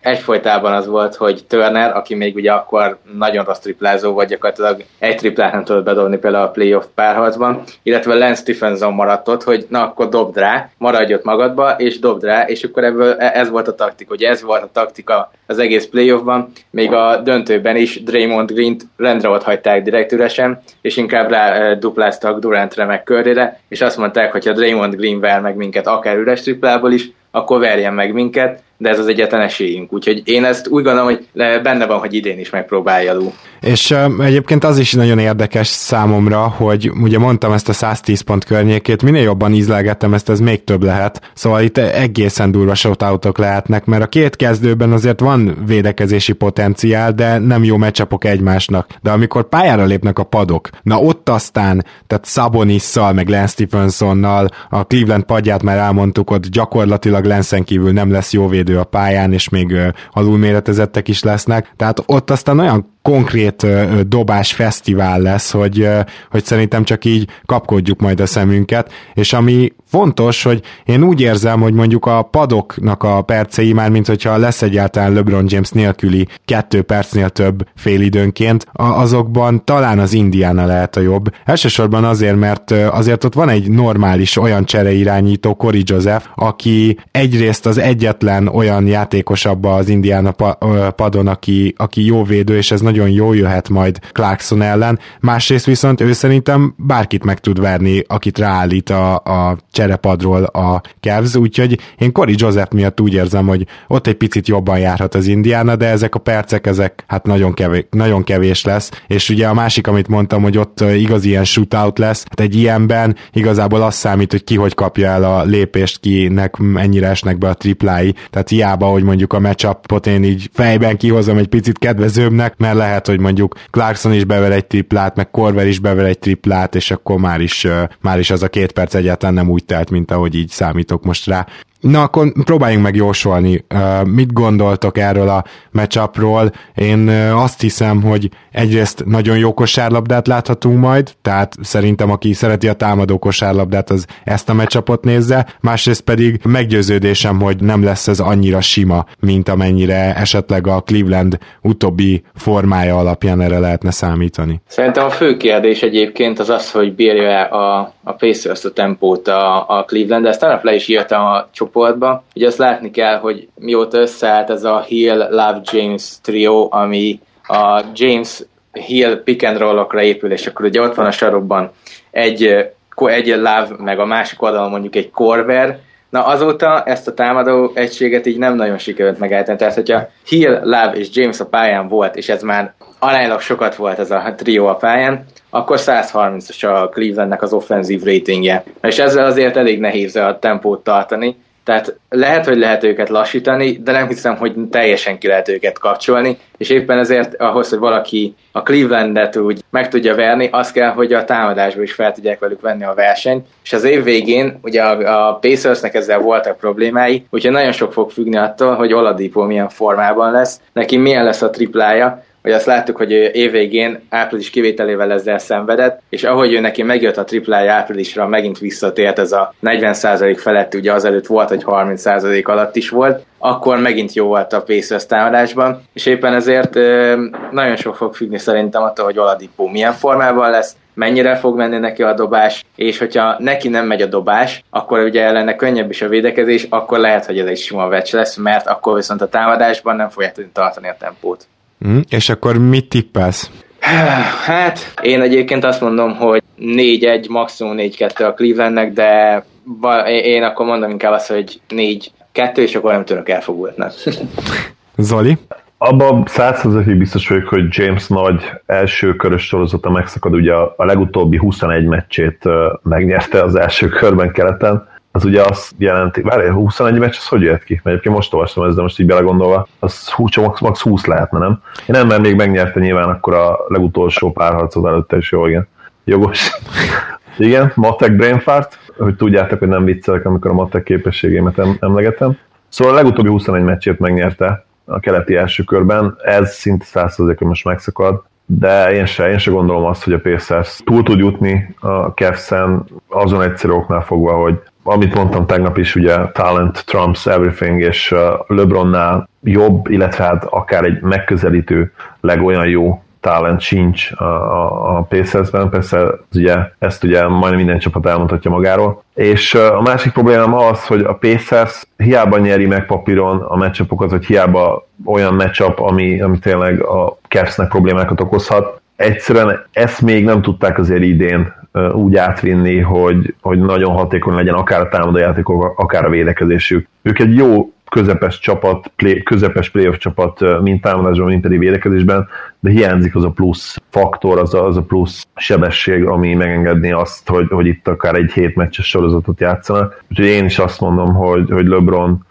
egyfolytában az volt, hogy Turner, aki még ugye akkor nagyon rossz triplázó volt, gyakorlatilag egy triplát nem tudott bedobni például a playoff párharcban, illetve Lance Stephenson maradt ott, hogy na akkor dobd rá, maradj ott magadba, és dobd rá, és akkor ebből e, ez volt a taktika, hogy ez volt a taktika az egész playoffban, még a döntőben is Draymond Green-t rendre ott hagyták direkt üresen, és inkább rá dupláztak Durantre meg körére, és azt mondták, hogy ha Draymond Green ver meg minket akár üres triplából is, akkor verjen meg minket, de ez az egyetlen esélyünk. Úgyhogy én ezt úgy gondolom, hogy benne van, hogy idén is megpróbálja Lou. És uh, egyébként az is nagyon érdekes számomra, hogy ugye mondtam ezt a 110 pont környékét, minél jobban ízlelgettem ezt, ez még több lehet. Szóval itt egészen durva shotoutok lehetnek, mert a két kezdőben azért van védekezési potenciál, de nem jó meccsapok egymásnak. De amikor pályára lépnek a padok, na ott aztán, tehát Szabonisszal, meg Lance Stephensonnal, a Cleveland padját már elmondtuk, ott gyakorlatilag Lenszen kívül nem lesz jó védő a pályán, és még alulméretezettek is lesznek. Tehát ott aztán olyan konkrét dobás fesztivál lesz, hogy, hogy szerintem csak így kapkodjuk majd a szemünket, és ami fontos, hogy én úgy érzem, hogy mondjuk a padoknak a percei már, mint hogyha lesz egyáltalán LeBron James nélküli kettő percnél több félidőnként, azokban talán az Indiana lehet a jobb. Elsősorban azért, mert azért ott van egy normális olyan csereirányító, Cory Joseph, aki egyrészt az egyetlen olyan játékos abba az Indiana padon, aki, aki jó védő, és ez nagyon jó jöhet majd Clarkson ellen. Másrészt viszont ő szerintem bárkit meg tud verni, akit ráállít a, a cserepadról a Cavs, úgyhogy én Cory Joseph miatt úgy érzem, hogy ott egy picit jobban járhat az Indiana, de ezek a percek, ezek hát nagyon kevés, nagyon kevés lesz, és ugye a másik, amit mondtam, hogy ott igazi ilyen shootout lesz, hát egy ilyenben igazából az számít, hogy ki hogy kapja el a lépést, kinek ennyire esnek be a triplái, tehát hiába, hogy mondjuk a matchupot én így fejben kihozom egy picit kedvezőbbnek, mert lehet, hogy mondjuk Clarkson is bevel egy triplát, meg Corver is bevel egy triplát, és akkor már is, már is az a két perc egyáltalán nem úgy telt, mint ahogy így számítok most rá. Na, akkor próbáljunk meg jósolni. Mit gondoltok erről a matchupról? Én azt hiszem, hogy egyrészt nagyon jó kosárlabdát láthatunk majd, tehát szerintem aki szereti a támadó kosárlabdát, az ezt a matchupot nézze, másrészt pedig meggyőződésem, hogy nem lesz ez annyira sima, mint amennyire esetleg a Cleveland utóbbi formája alapján erre lehetne számítani. Szerintem a fő kérdés egyébként az az, hogy bírja a, a Pacers a tempót a, a Cleveland, de ezt tegnap le is írtam a csoportba. Ugye azt látni kell, hogy mióta összeállt ez a Hill, Love, James trio, ami a James Hill pick and roll-okra épül, és akkor ugye ott van a sarokban egy, egy Love, meg a másik oldalon mondjuk egy Corver, Na azóta ezt a támadó egységet így nem nagyon sikerült megállítani. Tehát, hogyha Hill, Love és James a pályán volt, és ez már aránylag sokat volt ez a trió a pályán, akkor 130-as a Clevelandnek az offenzív ratingje. És ezzel azért elég nehéz a tempót tartani, tehát lehet, hogy lehet őket lassítani, de nem hiszem, hogy teljesen ki lehet őket kapcsolni, és éppen ezért ahhoz, hogy valaki a Clevelandet úgy meg tudja verni, az kell, hogy a támadásból is fel tudják velük venni a versenyt, és az év végén ugye a, a Pacersnek ezzel voltak problémái, úgyhogy nagyon sok fog függni attól, hogy Oladipo milyen formában lesz, neki milyen lesz a triplája, hogy azt láttuk, hogy évvégén április kivételével ezzel szenvedett, és ahogy ő neki megjött a triplája áprilisra, megint visszatért ez a 40% felett, ugye azelőtt volt, hogy 30% alatt is volt, akkor megint jó volt a Pacers támadásban, és éppen ezért nagyon sok fog függni szerintem attól, hogy Oladipo milyen formában lesz, mennyire fog menni neki a dobás, és hogyha neki nem megy a dobás, akkor ugye ellene könnyebb is a védekezés, akkor lehet, hogy ez egy sima vecs lesz, mert akkor viszont a támadásban nem fogják tudni tartani a tempót. Mm, és akkor mit tippelsz? Hát, én egyébként azt mondom, hogy 4-1, maximum 4-2 a Clevelandnek, de én akkor mondom inkább azt, hogy 4-2, és akkor nem tudok elfogultni. <laughs> Zoli? Abban százszerzekig biztos vagyok, hogy James nagy első körös sorozata megszakad, ugye a, a legutóbbi 21 meccsét megnyerte az első körben keleten, az ugye azt jelenti, várj, 21 meccs, az hogy jött ki? Mert egyébként most olvastam ezt, de most így belegondolva, az 20, max, max 20 lehetne, nem? Én nem, mert még megnyerte nyilván akkor a legutolsó párharcot előtte is, jó, igen. Jogos. <laughs> igen, matek brainfart, hogy tudjátok, hogy nem viccelek, amikor a matek képességémet emlegetem. Szóval a legutóbbi 21 meccsét megnyerte a keleti első körben, ez szinte 100 hogy most megszakad, de én se, én se gondolom azt, hogy a Pacers túl tud jutni a Cavs-en azon egyszerű oknál fogva, hogy amit mondtam tegnap is, ugye talent trumps everything, és uh, LeBronnál jobb, illetve hát akár egy megközelítő legolyan jó talent sincs a, a, a Pacers-ben, persze ez ugye, ezt ugye majdnem minden csapat elmondhatja magáról. És uh, a másik problémám az, hogy a Pacers hiába nyeri meg papíron a meccsapokat, hogy hiába olyan meccsap, ami, ami tényleg a Cavs-nek problémákat okozhat, egyszerűen ezt még nem tudták azért idén úgy átvinni, hogy, hogy nagyon hatékony legyen akár a támadójátékok, akár a védekezésük. Ők egy jó közepes csapat, play, közepes playoff csapat, mint támadásban, mint pedig védekezésben, de hiányzik az a plusz faktor, az a, az a plusz sebesség, ami megengedni azt, hogy, hogy itt akár egy hét meccses sorozatot játszanak. Úgyhogy én is azt mondom, hogy, hogy LeBron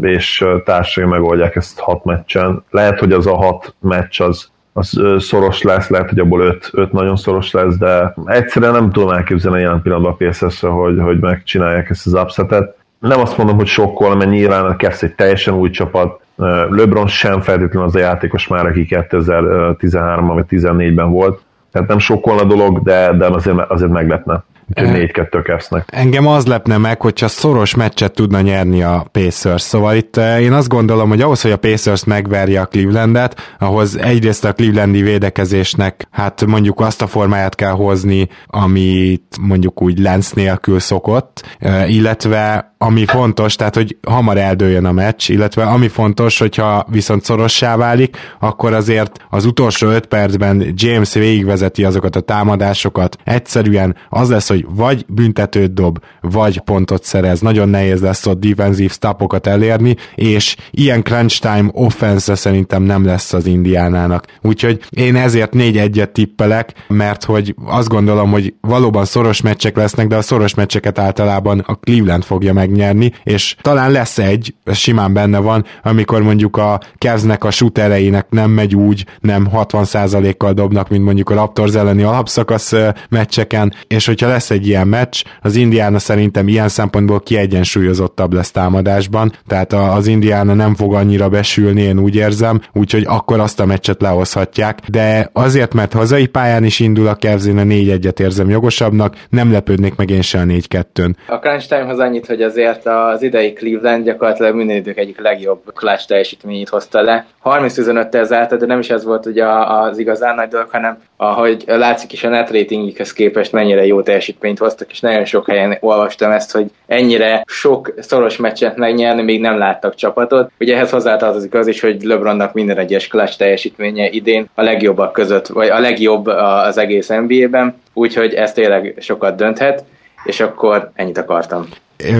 és társai megoldják ezt hat meccsen. Lehet, hogy az a hat meccs az az szoros lesz, lehet, hogy abból öt, öt nagyon szoros lesz, de egyszerűen nem tudom elképzelni jelen pillanatban a psz hogy, hogy megcsinálják ezt az upsetet. Nem azt mondom, hogy sokkal, mert nyilván Cavs egy teljesen új csapat, LeBron sem feltétlenül az a játékos már, aki 2013-ban vagy 2014-ben volt, tehát nem sokkal a dolog, de, de azért, azért meglepne. Úgyhogy 4-2 Cavsnek. Engem az lepne meg, hogyha szoros meccset tudna nyerni a Pacers. Szóval itt én azt gondolom, hogy ahhoz, hogy a Pacers megverje a Clevelandet, ahhoz egyrészt a Clevelandi védekezésnek hát mondjuk azt a formáját kell hozni, amit mondjuk úgy Lens nélkül szokott, illetve ami fontos, tehát hogy hamar eldőjön a meccs, illetve ami fontos, hogyha viszont szorossá válik, akkor azért az utolsó öt percben James végigvezeti azokat a támadásokat, egyszerűen az lesz, hogy hogy vagy büntetőt dob, vagy pontot szerez. Nagyon nehéz lesz ott defensív stopokat elérni, és ilyen crunch time offense szerintem nem lesz az Indiánának. Úgyhogy én ezért 4-1-et tippelek, mert hogy azt gondolom, hogy valóban szoros meccsek lesznek, de a szoros meccseket általában a Cleveland fogja megnyerni, és talán lesz egy, ez simán benne van, amikor mondjuk a Cavsnek a shootereinek nem megy úgy, nem 60%-kal dobnak, mint mondjuk a Raptors elleni alapszakasz meccseken, és hogyha lesz egy ilyen meccs, az Indiana szerintem ilyen szempontból kiegyensúlyozottabb lesz támadásban, tehát az Indiana nem fog annyira besülni, én úgy érzem, úgyhogy akkor azt a meccset lehozhatják, de azért, mert hazai pályán is indul a Cavs, én a 4-1-et érzem jogosabbnak, nem lepődnék meg én se a 4-2-n. A crunch timehoz annyit, hogy azért az idei Cleveland gyakorlatilag minden idők egyik legjobb clutch teljesítményét hozta le. 30-15-tel zárta, de nem is ez volt ugye az igazán nagy dolog, hanem ahogy látszik is a net ratingikhez képest mennyire jó teljesítményt hoztak, és nagyon sok helyen olvastam ezt, hogy ennyire sok szoros meccset megnyerni, még nem láttak csapatot. Ugye ehhez hozzátartozik az is, hogy LeBronnak minden egyes clutch teljesítménye idén a legjobbak között, vagy a legjobb az egész NBA-ben, úgyhogy ez tényleg sokat dönthet, és akkor ennyit akartam.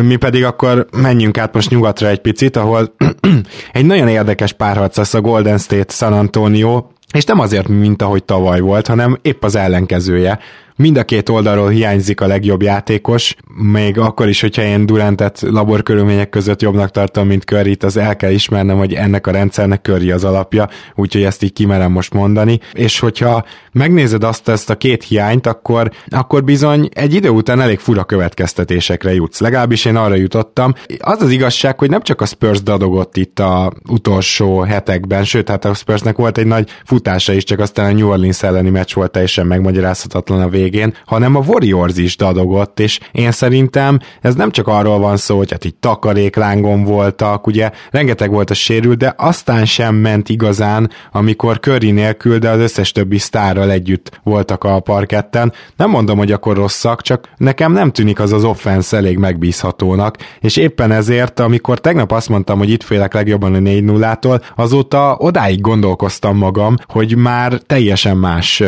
Mi pedig akkor menjünk át most nyugatra egy picit, ahol <clears throat> egy nagyon érdekes párharc lesz a Golden State San Antonio, és nem azért, mint ahogy tavaly volt, hanem épp az ellenkezője. Mind a két oldalról hiányzik a legjobb játékos, még akkor is, hogyha én Durantet laborkörülmények között jobbnak tartom, mint curry az el kell ismernem, hogy ennek a rendszernek Curry az alapja, úgyhogy ezt így kimerem most mondani. És hogyha megnézed azt ezt a két hiányt, akkor, akkor bizony egy idő után elég fura következtetésekre jutsz. Legalábbis én arra jutottam. Az az igazság, hogy nem csak a Spurs dadogott itt a utolsó hetekben, sőt, hát a Spursnek volt egy nagy futása is, csak aztán a New Orleans elleni meccs volt teljesen megmagyarázhatatlan a vég végén, hanem a Warriors is dadogott, és én szerintem ez nem csak arról van szó, hogy hát így takaréklángon voltak, ugye rengeteg volt a sérül, de aztán sem ment igazán, amikor Curry nélkül, de az összes többi sztárral együtt voltak a parketten. Nem mondom, hogy akkor rosszak, csak nekem nem tűnik az az offense elég megbízhatónak, és éppen ezért, amikor tegnap azt mondtam, hogy itt félek legjobban a 4 0 tól azóta odáig gondolkoztam magam, hogy már teljesen más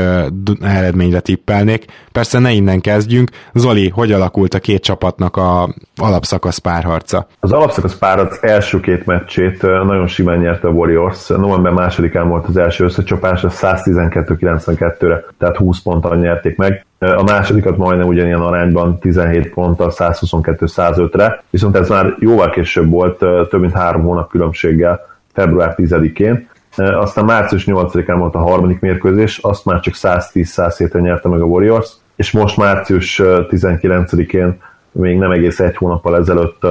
eredményre tippelnék, Persze ne innen kezdjünk. Zoli, hogy alakult a két csapatnak a alapszakasz párharca? Az alapszakasz párharc első két meccsét nagyon simán nyerte a Warriors. November másodikán volt az első összecsapás, 112-92-re, tehát 20 ponttal nyerték meg. A másodikat majdnem ugyanilyen arányban 17 ponttal 122-105-re, viszont ez már jóval később volt, több mint három hónap különbséggel, február 10-én. Aztán március 8-án volt a harmadik mérkőzés, azt már csak 110-107-re nyerte meg a Warriors, és most március 19-én, még nem egész egy hónappal ezelőtt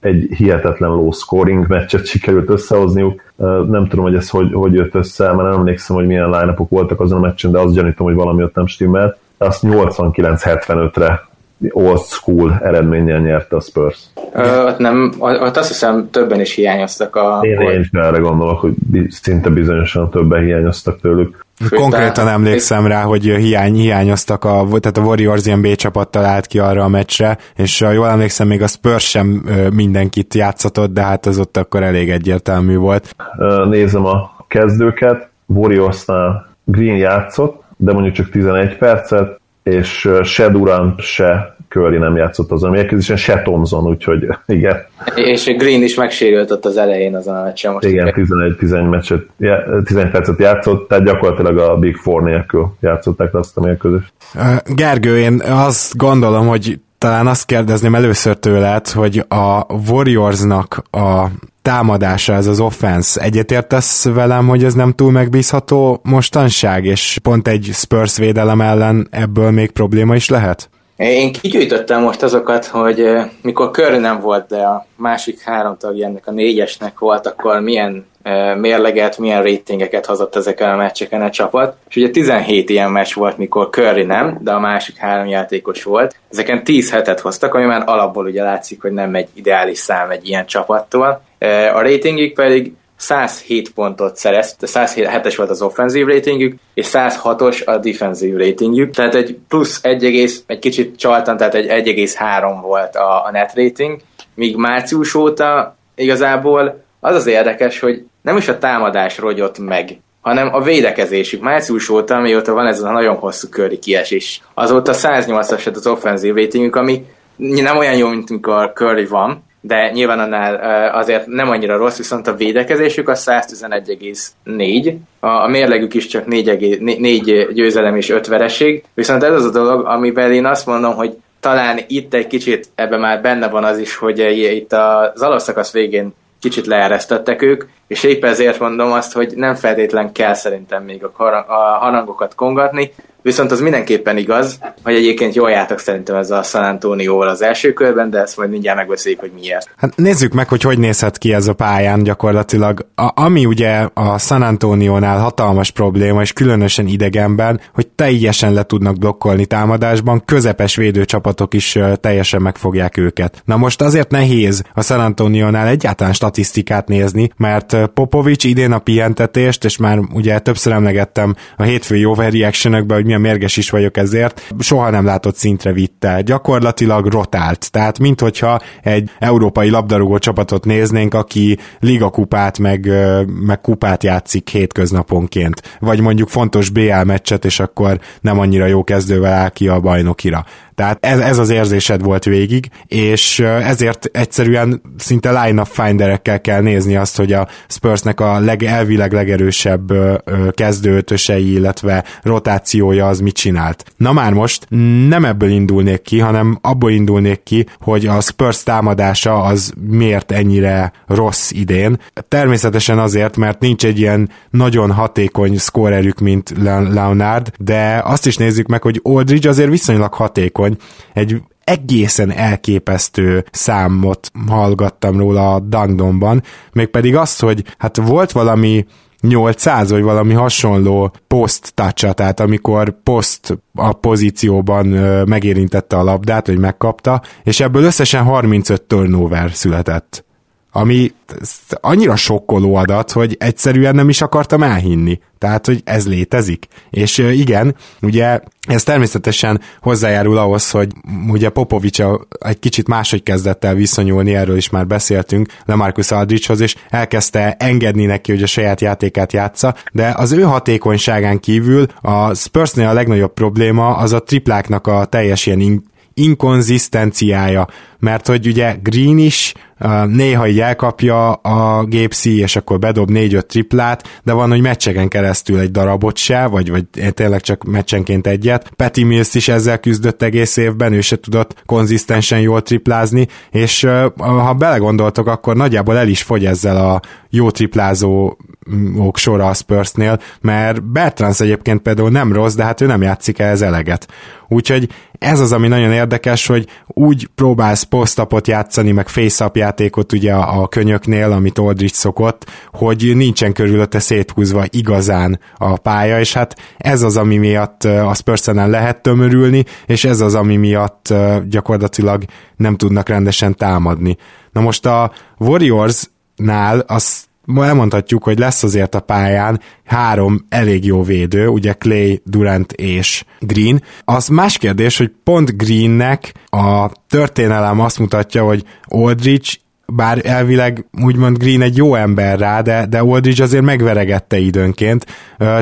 egy hihetetlen low scoring meccset <laughs> sikerült összehozniuk. Nem tudom, hogy ez hogy, hogy jött össze, mert nem emlékszem, hogy milyen line volt azon a meccsen, de azt gyanítom, hogy valami ott nem stimmelt. Azt 89-75-re old school eredménnyel nyerte a Spurs. Ö, ott, nem, ott azt hiszem többen is hiányoztak a... Én, én is erre gondolok, hogy szinte bizonyosan többen hiányoztak tőlük. Konkrétan emlékszem rá, hogy hiány, hiányoztak, a, tehát a Warriors ilyen B csapattal állt ki arra a meccsre, és jól emlékszem, még a Spurs sem mindenkit játszatott, de hát az ott akkor elég egyértelmű volt. Nézem a kezdőket, Warriorsnál Green játszott, de mondjuk csak 11 percet, és se Durant, se Curry nem játszott az mérkőzésen, se Thompson, úgyhogy <laughs> igen. És Green is megsérült ott az elején azon a meccsen. Most igen, 11, 11, meccset, 11 percet játszott, tehát gyakorlatilag a Big Four nélkül játszották azt a mérkőzést. Gergő, én azt gondolom, hogy talán azt kérdezném először tőled, hogy a Warriorsnak a támadása, ez az offense. Egyetértesz velem, hogy ez nem túl megbízható mostanság, és pont egy Spurs védelem ellen ebből még probléma is lehet? Én kigyűjtöttem most azokat, hogy mikor Curry nem volt, de a másik három tagja ennek a négyesnek volt, akkor milyen mérleget, milyen ratingeket hozott ezeken a meccseken a csapat. És ugye 17 ilyen meccs volt, mikor Curry nem, de a másik három játékos volt. Ezeken 10 hetet hoztak, ami már alapból ugye látszik, hogy nem egy ideális szám egy ilyen csapattól. A ratingik pedig 107 pontot szerezt, 107-es volt az offenzív ratingjük, és 106-os a defensív ratingjük, tehát egy plusz 1, egy kicsit csaltan, tehát egy 1,3 volt a, a net rating, míg március óta igazából az az érdekes, hogy nem is a támadás rogyott meg hanem a védekezésük. Március óta, mióta van ez a nagyon hosszú köri kiesés, azóta 108-as az offenzív ratingünk, ami nem olyan jó, mint amikor Curry van, de nyilván annál azért nem annyira rossz, viszont a védekezésük a 111,4, a mérlegük is csak 4, 4 győzelem és 5 vereség, viszont ez az a dolog, amiben én azt mondom, hogy talán itt egy kicsit ebben már benne van az is, hogy itt az alapszakasz végén kicsit leeresztettek ők, és épp ezért mondom azt, hogy nem feltétlen kell szerintem még a harangokat kongatni, Viszont az mindenképpen igaz, hogy egyébként jól jártak szerintem ez a San Antonio az első körben, de ezt majd mindjárt megbeszéljük, hogy miért. Hát nézzük meg, hogy hogy nézhet ki ez a pályán gyakorlatilag. A, ami ugye a San Antonio-nál hatalmas probléma, és különösen idegenben, hogy teljesen le tudnak blokkolni támadásban, közepes védőcsapatok is teljesen megfogják őket. Na most azért nehéz a San Antonio-nál egyáltalán statisztikát nézni, mert Popovics idén a pihentetést, és már ugye többször emlegettem a hétfői overreaction hogy milyen mérges is vagyok ezért, soha nem látott szintre vitte. Gyakorlatilag rotált. Tehát minthogyha egy európai labdarúgó csapatot néznénk, aki ligakupát meg, meg kupát játszik hétköznaponként. Vagy mondjuk fontos BL meccset, és akkor nem annyira jó kezdővel áll ki a bajnokira. Tehát ez, ez az érzésed volt végig, és ezért egyszerűen szinte line-up finderekkel kell nézni azt, hogy a Spursnek a leg, elvileg legerősebb kezdőötösei, illetve rotációja az mit csinált. Na már most nem ebből indulnék ki, hanem abból indulnék ki, hogy a Spurs támadása az miért ennyire rossz idén. Természetesen azért, mert nincs egy ilyen nagyon hatékony szkórerük, mint Leonard, de azt is nézzük meg, hogy Aldridge azért viszonylag hatékony, egy egészen elképesztő számot hallgattam róla a Dangdonban, mégpedig azt, hogy hát volt valami 800 vagy valami hasonló post touch tehát amikor post a pozícióban megérintette a labdát, vagy megkapta, és ebből összesen 35 turnover született ami annyira sokkoló adat, hogy egyszerűen nem is akartam elhinni. Tehát, hogy ez létezik. És igen, ugye ez természetesen hozzájárul ahhoz, hogy ugye Popovics egy kicsit máshogy kezdett el viszonyulni, erről is már beszéltünk Lemarcus Aldrichhoz, és elkezdte engedni neki, hogy a saját játékát játsza, de az ő hatékonyságán kívül a Spursnél a legnagyobb probléma az a tripláknak a teljes ilyen inkonzisztenciája, mert hogy ugye Green is néha így elkapja a gépszi, és akkor bedob négy-öt triplát, de van, hogy meccsegen keresztül egy darabot se, vagy, vagy tényleg csak meccsenként egyet. Petty Mills is ezzel küzdött egész évben, ő se tudott konzisztensen jól triplázni, és ha belegondoltok, akkor nagyjából el is fogy ezzel a jó triplázó ok sora a Spursnél, mert Bertrans egyébként például nem rossz, de hát ő nem játszik ehhez eleget. Úgyhogy ez az, ami nagyon érdekes, hogy úgy próbálsz posztapot játszani, meg face játékot ugye a, a könyöknél, amit Oldrich szokott, hogy nincsen körülötte széthúzva igazán a pálya, és hát ez az, ami miatt a spurs lehet tömörülni, és ez az, ami miatt gyakorlatilag nem tudnak rendesen támadni. Na most a Warriors-nál az elmondhatjuk, hogy lesz azért a pályán három elég jó védő, ugye Clay, Durant és Green. Az más kérdés, hogy pont Greennek a történelem azt mutatja, hogy Aldrich bár elvileg úgymond Green egy jó ember rá, de, de Aldridge azért megveregette időnként,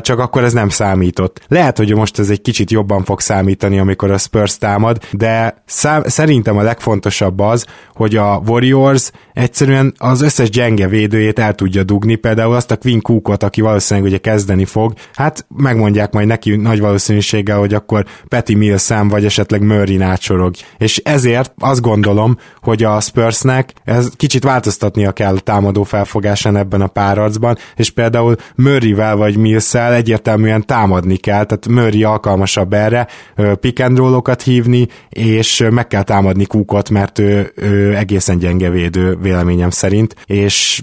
csak akkor ez nem számított. Lehet, hogy most ez egy kicsit jobban fog számítani, amikor a Spurs támad, de szám, szerintem a legfontosabb az, hogy a Warriors egyszerűen az összes gyenge védőjét el tudja dugni, például azt a Quinn Cookot, aki valószínűleg ugye kezdeni fog, hát megmondják majd neki nagy valószínűséggel, hogy akkor Petty Millsam vagy esetleg Murray átsorog. És ezért azt gondolom, hogy a Spursnek ez kicsit változtatnia kell támadó felfogásán ebben a párarcban, és például Murrayvel vagy Millszel egyértelműen támadni kell, tehát Murray alkalmasabb erre, pick and hívni, és meg kell támadni Kukot, mert ő, ő egészen gyenge védő véleményem szerint, és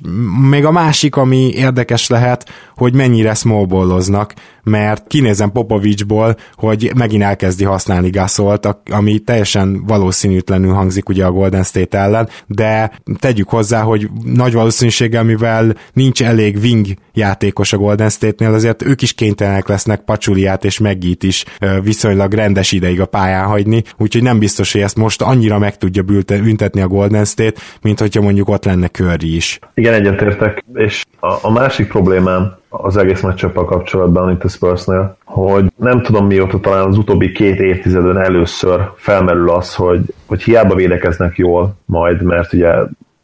még a másik, ami érdekes lehet, hogy mennyire smallballoznak, mert kinézem Popovicsból, hogy megint elkezdi használni Gasolt, ami teljesen valószínűtlenül hangzik ugye a Golden State ellen, de tegyük hozzá, hogy nagy valószínűséggel, mivel nincs elég wing játékos a Golden State-nél, azért ők is kénytelenek lesznek Pacsuliát és Meggit is viszonylag rendes ideig a pályán hagyni, úgyhogy nem biztos, hogy ezt most annyira meg tudja büntetni a Golden State, mint hogyha mondjuk ott lenne Curry is. Igen, egyetértek, és a, a másik problémám az egész meccsappal kapcsolatban itt a Spursnél, hogy nem tudom mióta talán az utóbbi két évtizeden először felmerül az, hogy, hogy hiába védekeznek jól majd, mert ugye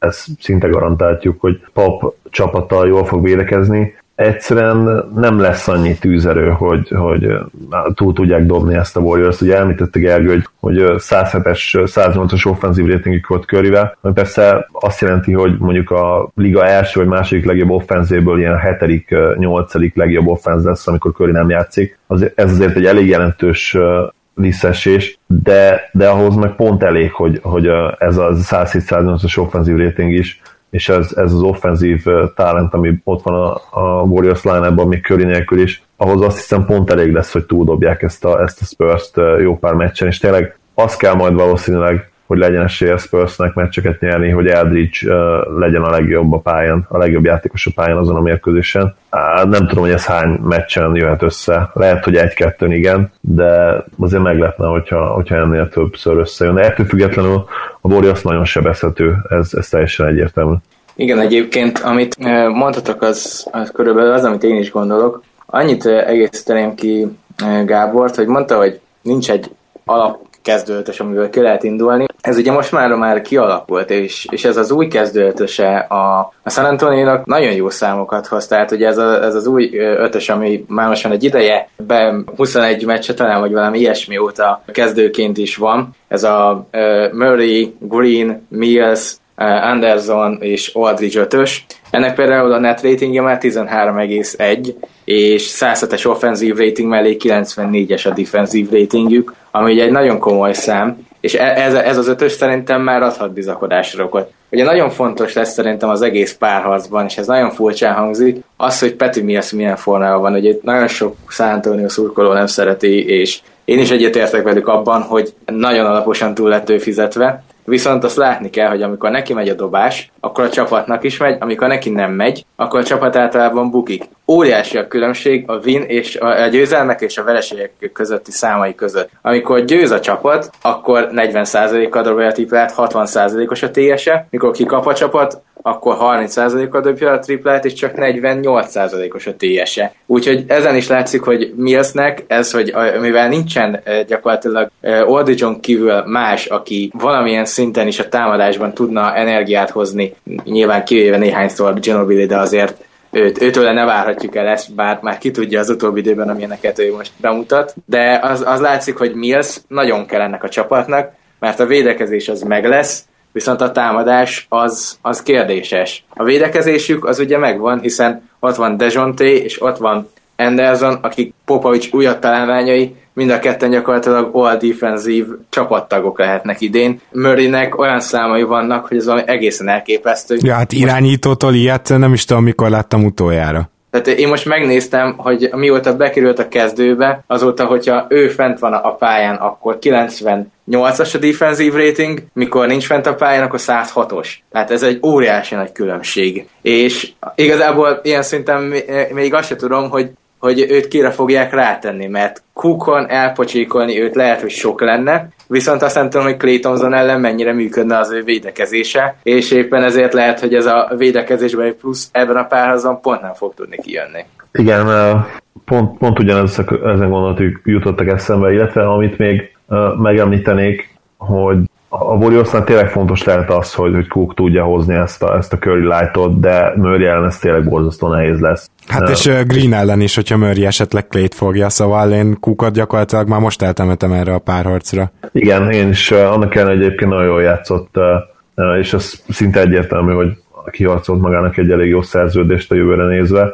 ezt szinte garantáltjuk, hogy Pop csapata jól fog védekezni, egyszerűen nem lesz annyi tűzerő, hogy, hogy túl tudják dobni ezt a Warriors. Ugye említette Gergő, hogy, hogy 107-es, 108-as offenzív ratingük volt körivel, ami persze azt jelenti, hogy mondjuk a liga első vagy második legjobb offenzéből ilyen hetedik, nyolcadik legjobb offenz lesz, amikor Curry nem játszik. Az, ez azért egy elég jelentős visszaesés, de, de ahhoz meg pont elég, hogy, hogy ez a 107-108-as offenzív rating is és ez, ez az offenzív talent, ami ott van a, a Warriors line még Curry nélkül is, ahhoz azt hiszem pont elég lesz, hogy túldobják ezt a, ezt a Spurs-t jó pár meccsen, és tényleg az kell majd valószínűleg hogy legyen esélye Spursnek meccseket nyerni, hogy Eldridge legyen a legjobb a pályán, a legjobb játékos a pályán azon a mérkőzésen. Nem tudom, hogy ez hány meccsen jöhet össze. Lehet, hogy egy-kettőn igen, de azért meglepne, hogyha, hogyha ennél többször összejön. Ettől függetlenül a Warriors nagyon sebezhető, ez, ez teljesen egyértelmű. Igen, egyébként, amit mondhatok, az, az körülbelül az, amit én is gondolok. Annyit egészíteném ki Gábort, hogy mondta, hogy nincs egy alap kezdőötös, amiből ki lehet indulni. Ez ugye most már már kialakult, és, és ez az új kezdőötöse a, a San antonio nagyon jó számokat hoz, tehát ugye ez, a, ez az új ötös, ami már most van egy ideje, be 21 meccse talán, vagy valami ilyesmi óta kezdőként is van. Ez a uh, Murray, Green, Mills, uh, Anderson és Aldridge ötös. Ennek például a net ratingje már 13,1, és 107-es offenzív rating mellé 94-es a defensív ratingjük, ami ugye egy nagyon komoly szám, és e- ez, ez az ötös szerintem már adhat bizakodásra okot. Ugye nagyon fontos lesz szerintem az egész párharcban, és ez nagyon furcsán hangzik, az, hogy Peti Mills milyen formában van. Ugye nagyon sok San Antonio szurkoló nem szereti, és én is egyetértek velük abban, hogy nagyon alaposan túl lett ő fizetve, Viszont azt látni kell, hogy amikor neki megy a dobás, akkor a csapatnak is megy, amikor neki nem megy, akkor a csapat általában bukik. Óriási a különbség a win és a győzelmek és a vereségek közötti számai között. Amikor győz a csapat, akkor 40%-kal dobja a triplát, 60%-os a TS-e, mikor kikap a csapat, akkor 30%-kal dobja a triplát, és csak 48%-os a TS-e. Úgyhogy ezen is látszik, hogy Millsnek ez, hogy mivel nincsen gyakorlatilag Oldijon kívül más, aki valamilyen szinten is a támadásban tudna energiát hozni, nyilván kivéve néhányszor Ginobili, de azért őt, őtől ne várhatjuk el ezt, bár már ki tudja az utóbbi időben, amilyeneket ő most bemutat, de az, az látszik, hogy Mills nagyon kell ennek a csapatnak, mert a védekezés az meg lesz, viszont a támadás az, az kérdéses. A védekezésük az ugye megvan, hiszen ott van Dejonté, és ott van Anderson, akik Popovics újabb találmányai, mind a ketten gyakorlatilag all defensív csapattagok lehetnek idén. Murraynek olyan számai vannak, hogy ez valami egészen elképesztő. Ja, hát irányítótól ilyet nem is tudom, mikor láttam utoljára. Tehát én most megnéztem, hogy mióta bekerült a kezdőbe, azóta, hogyha ő fent van a pályán, akkor 98-as a defensive rating, mikor nincs fent a pályán, akkor 106-os. Tehát ez egy óriási nagy különbség. És igazából ilyen szinten még azt sem tudom, hogy hogy őt kire fogják rátenni, mert Cookon elpocsékolni őt lehet, hogy sok lenne, viszont azt nem tudom, hogy Clay ellen mennyire működne az ő védekezése, és éppen ezért lehet, hogy ez a védekezésben egy plusz ebben a párhazban pont nem fog tudni kijönni. Igen, pont, pont ugyanez ezen gondolatok jutottak eszembe, illetve amit még megemlítenék, hogy a Warriorsnál tényleg fontos lehet az, hogy, hogy Cook tudja hozni ezt a, ezt a Curry Lightot, de Murray ellen ez tényleg borzasztó nehéz lesz. Hát és Green ellen is, hogyha Murray esetleg Clayt fogja, szóval én Cookot gyakorlatilag már most eltemetem erre a párharcra. Igen, én is annak ellenére egyébként nagyon jól játszott, és az szinte egyértelmű, hogy kiharcolt magának egy elég jó szerződést a jövőre nézve.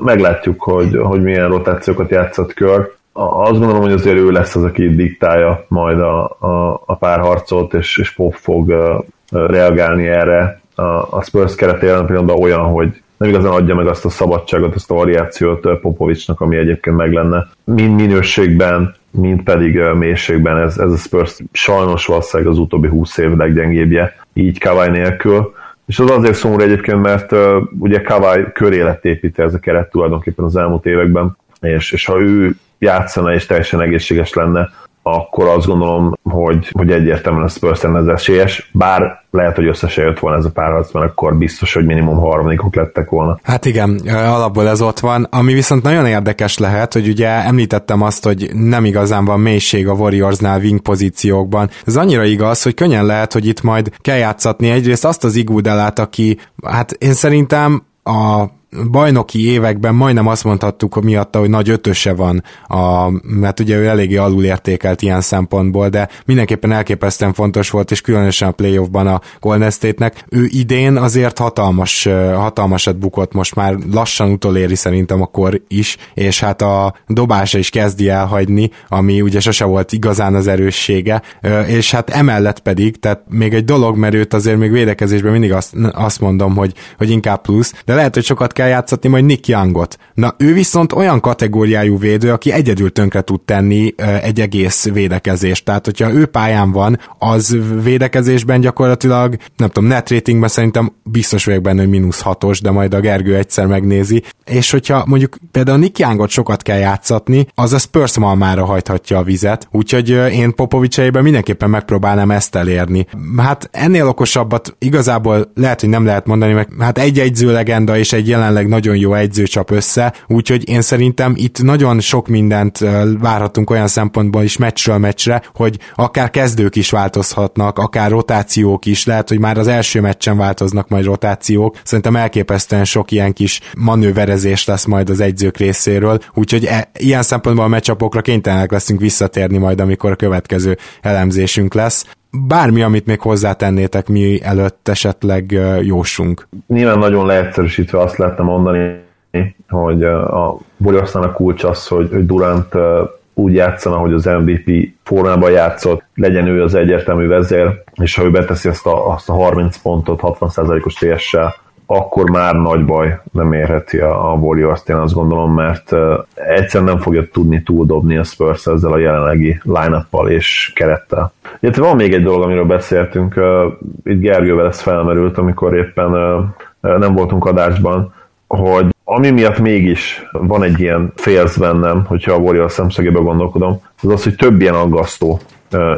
Meglátjuk, hogy, hogy milyen rotációkat játszott kör azt gondolom, hogy azért ő lesz az, aki diktálja majd a, a, a párharcot, és, és Pop fog uh, reagálni erre. A, a Spurs keret jelen pillanatban olyan, hogy nem igazán adja meg azt a szabadságot, azt a variációt Popovicsnak, ami egyébként meg lenne. Mind minőségben, mind pedig mélységben ez, ez a Spurs sajnos valószínűleg az utóbbi 20 év leggyengébbje, így Kawai nélkül. És az azért szomorú egyébként, mert uh, ugye Kawai köré lett építve ez a keret tulajdonképpen az elmúlt években, és, és ha ő játszana és teljesen egészséges lenne, akkor azt gondolom, hogy, hogy egyértelműen a Spurs ez esélyes, bár lehet, hogy össze se jött volna ez a párharc, mert akkor biztos, hogy minimum harmadikok lettek volna. Hát igen, alapból ez ott van. Ami viszont nagyon érdekes lehet, hogy ugye említettem azt, hogy nem igazán van mélység a Warriorsnál wing pozíciókban. Ez annyira igaz, hogy könnyen lehet, hogy itt majd kell játszatni egyrészt azt az Igúdelát, aki hát én szerintem a bajnoki években majdnem azt mondhattuk hogy miatta, hogy nagy ötöse van, a, mert ugye ő eléggé alulértékelt ilyen szempontból, de mindenképpen elképesztően fontos volt, és különösen a playoffban a Golden State-nek. Ő idén azért hatalmas, hatalmasat bukott, most már lassan utoléri szerintem a kor is, és hát a dobása is kezdi elhagyni, ami ugye sose volt igazán az erőssége, és hát emellett pedig, tehát még egy dolog, mert őt azért még védekezésben mindig azt, azt mondom, hogy, hogy inkább plusz, de lehet, hogy sokat kell játszatni majd Nick Youngot. Na, ő viszont olyan kategóriájú védő, aki egyedül tönkre tud tenni egy egész védekezést. Tehát, hogyha ő pályán van, az védekezésben gyakorlatilag, nem tudom, net ratingben szerintem biztos vagyok benne, hogy mínusz hatos, de majd a Gergő egyszer megnézi. És hogyha mondjuk például Nick Youngot sokat kell játszatni, az a Spurs malmára hajthatja a vizet. Úgyhogy én Popovics mindenképpen megpróbálnám ezt elérni. Hát ennél okosabbat igazából lehet, hogy nem lehet mondani, mert hát egy egyző legenda és egy jelen jelenleg nagyon jó egyző csap össze, úgyhogy én szerintem itt nagyon sok mindent várhatunk olyan szempontból is meccsről meccsre, hogy akár kezdők is változhatnak, akár rotációk is, lehet, hogy már az első meccsen változnak majd rotációk, szerintem elképesztően sok ilyen kis manőverezés lesz majd az egyzők részéről, úgyhogy e, ilyen szempontból a meccsapokra kénytelenek leszünk visszatérni majd, amikor a következő elemzésünk lesz bármi, amit még hozzátennétek, mi előtt esetleg jósunk. Nyilván nagyon leegyszerűsítve azt lehetne mondani, hogy a a kulcs az, hogy, hogy Durant úgy játszana, hogy az MVP formában játszott, legyen ő az egyértelmű vezér, és ha ő beteszi azt a, azt a 30 pontot 60%-os TS-sel, akkor már nagy baj nem érheti a, a Warriors-t, én azt gondolom, mert egyszerűen nem fogja tudni túldobni a Spurs ezzel a jelenlegi line és kerettel. Illetve van még egy dolog, amiről beszéltünk, itt Gergővel ez felmerült, amikor éppen nem voltunk adásban, hogy ami miatt mégis van egy ilyen félsz bennem, hogyha a Warriors szemszögében gondolkodom, az az, hogy több ilyen aggasztó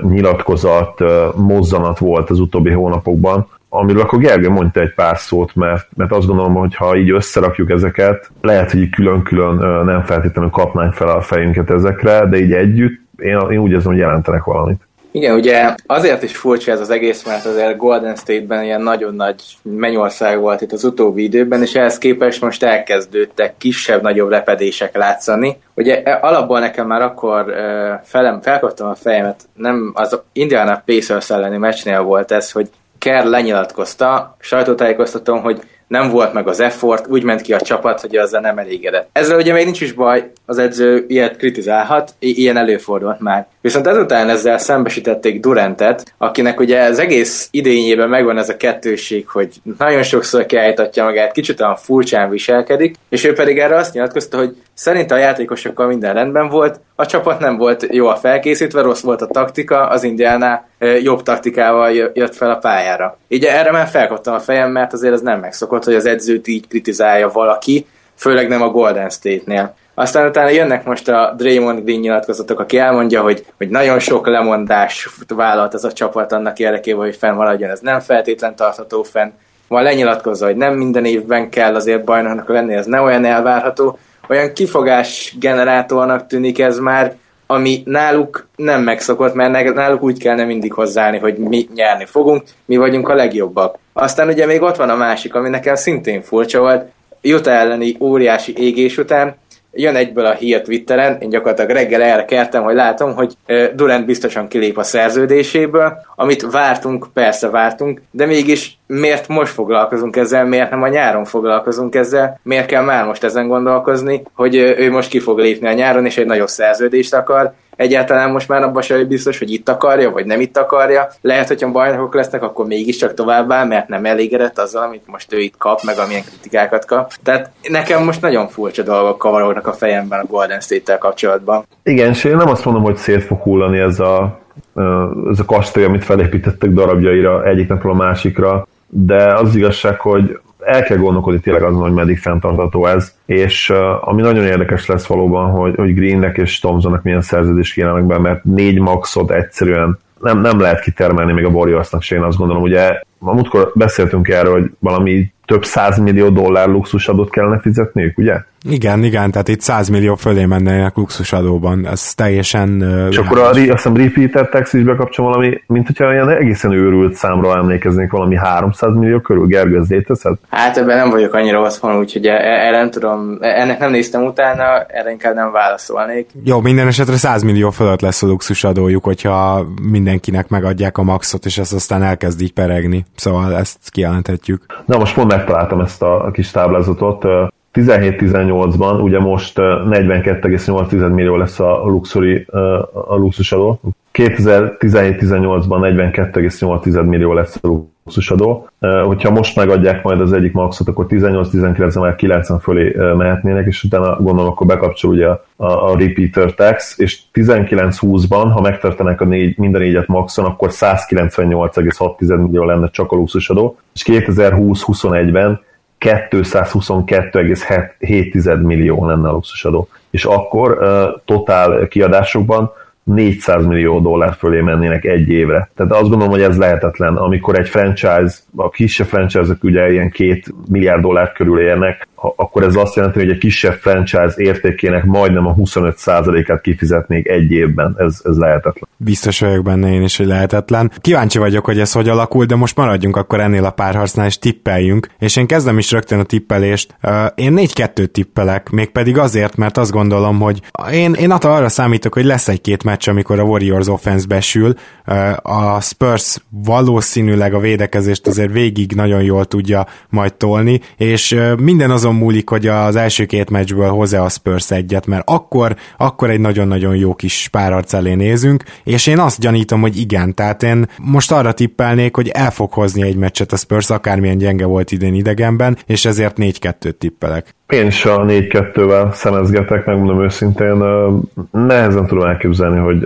nyilatkozat, mozzanat volt az utóbbi hónapokban, amiről akkor Gergő mondta egy pár szót, mert, mert azt gondolom, hogy ha így összerakjuk ezeket, lehet, hogy külön-külön nem feltétlenül kapnánk fel a fejünket ezekre, de így együtt én, én úgy érzem, hogy jelentenek valamit. Igen, ugye azért is furcsa ez az egész, mert azért Golden State-ben ilyen nagyon nagy mennyország volt itt az utóbbi időben, és ehhez képest most elkezdődtek kisebb-nagyobb lepedések látszani. Ugye e, alapból nekem már akkor felem, felkaptam a fejemet, nem az Indiana Pacers elleni meccsnél volt ez, hogy Kerr lenyilatkozta, sajtótájékoztatom, hogy nem volt meg az effort, úgy ment ki a csapat, hogy azzal nem elégedett. Ezzel ugye még nincs is baj, az edző ilyet kritizálhat, i- ilyen előfordult már. Viszont ezután ezzel szembesítették Durantet, akinek ugye az egész idényében megvan ez a kettőség, hogy nagyon sokszor kiállítatja magát, kicsit olyan furcsán viselkedik, és ő pedig erre azt nyilatkozta, hogy szerint a játékosokkal minden rendben volt, a csapat nem volt jó a felkészítve, rossz volt a taktika, az Indiánál jobb taktikával jött fel a pályára. Így erre már felkaptam a fejem, mert azért az nem megszokott, hogy az edzőt így kritizálja valaki, főleg nem a Golden State-nél. Aztán utána jönnek most a Draymond Green nyilatkozatok, aki elmondja, hogy, hogy nagyon sok lemondás vállalt ez a csapat annak érdekében, hogy fennmaradjon, ez nem feltétlen tartható fenn. Van lenyilatkozza, hogy nem minden évben kell azért bajnoknak lenni, ez nem olyan elvárható. Olyan kifogás generátornak tűnik ez már, ami náluk nem megszokott, mert náluk úgy kellene mindig hozzáállni, hogy mi nyerni fogunk, mi vagyunk a legjobbak. Aztán ugye még ott van a másik, ami nekem szintén furcsa volt, Jutta elleni óriási égés után jön egyből a hír Twitteren, én gyakorlatilag reggel erre hogy látom, hogy Durant biztosan kilép a szerződéséből, amit vártunk, persze vártunk, de mégis miért most foglalkozunk ezzel, miért nem a nyáron foglalkozunk ezzel, miért kell már most ezen gondolkozni, hogy ő most ki fog lépni a nyáron, és egy nagyobb szerződést akar, egyáltalán most már abban sem biztos, hogy itt akarja, vagy nem itt akarja. Lehet, hogyha bajnokok lesznek, akkor mégiscsak továbbá, mert nem elégedett azzal, amit most ő itt kap, meg amilyen kritikákat kap. Tehát nekem most nagyon furcsa dolgok kavarognak a fejemben a Golden State-tel kapcsolatban. Igen, és én nem azt mondom, hogy szét fog hullani ez a, ez a kastély, amit felépítettek darabjaira egyik napról a másikra, de az igazság, hogy el kell gondolkodni tényleg azon, hogy meddig fenntartató ez, és uh, ami nagyon érdekes lesz valóban, hogy, hogy Greennek és Thompsonnak milyen szerződést kérnek be, mert négy maxot egyszerűen nem, nem lehet kitermelni még a Warriorsnak se, én azt gondolom, ugye a múltkor beszéltünk erről, hogy valami több százmillió dollár luxusadót kellene fizetniük, ugye? Igen, igen, tehát itt 100 millió fölé mennének luxusadóban, ez teljesen... És uh, akkor a, azt hiszem repeated tax is bekapcsol valami, mint hogyha olyan egészen őrült számra emlékeznék, valami 300 millió körül, Gergő, ez létezhet? Hát ebben nem vagyok annyira otthon, úgyhogy e- e- erre nem tudom, e- ennek nem néztem utána, erre inkább nem válaszolnék. Jó, minden esetre 100 millió fölött lesz a luxusadójuk, hogyha mindenkinek megadják a maxot, és ezt aztán elkezd így peregni. Szóval ezt kijelenthetjük. Na most pont megtaláltam ezt a kis táblázatot. 17-18-ban, ugye most 42,8 millió lesz a, luxuri, a luxusadó. 2017-18-ban 42,8 millió lesz a luxusadó. Hogyha most megadják majd az egyik maxot, akkor 18-19 már 90 fölé mehetnének, és utána gondolom, akkor bekapcsol ugye a, a repeater tax, és 19-20-ban, ha megtartanak a négy, minden négyet maxon, akkor 198,6 millió lenne csak a luxusadó, és 2020-21-ben 222,7 millió lenne a luxusadó. És akkor uh, totál kiadásokban 400 millió dollár fölé mennének egy évre. Tehát azt gondolom, hogy ez lehetetlen, amikor egy franchise, a kisebb franchise-ok ugye ilyen két milliárd dollár körül érnek, akkor ez azt jelenti, hogy egy kisebb franchise értékének majdnem a 25%-át kifizetnék egy évben. Ez, ez lehetetlen. Biztos vagyok benne én is, hogy lehetetlen. Kíváncsi vagyok, hogy ez hogy alakul, de most maradjunk akkor ennél a párharcnál, és tippeljünk. És én kezdem is rögtön a tippelést. Én 4-2 tippelek, mégpedig azért, mert azt gondolom, hogy én, én attól arra számítok, hogy lesz egy-két meccs, amikor a Warriors offense besül. A Spurs valószínűleg a védekezést azért végig nagyon jól tudja majd tolni, és minden azon azon múlik, hogy az első két meccsből hozzá a Spurs egyet, mert akkor, akkor egy nagyon-nagyon jó kis párharc elé nézünk, és én azt gyanítom, hogy igen, tehát én most arra tippelnék, hogy el fog hozni egy meccset a Spurs, akármilyen gyenge volt idén idegenben, és ezért 4-2-t tippelek. Én is a 4-2-vel szemezgetek, megmondom őszintén, nehezen tudom elképzelni, hogy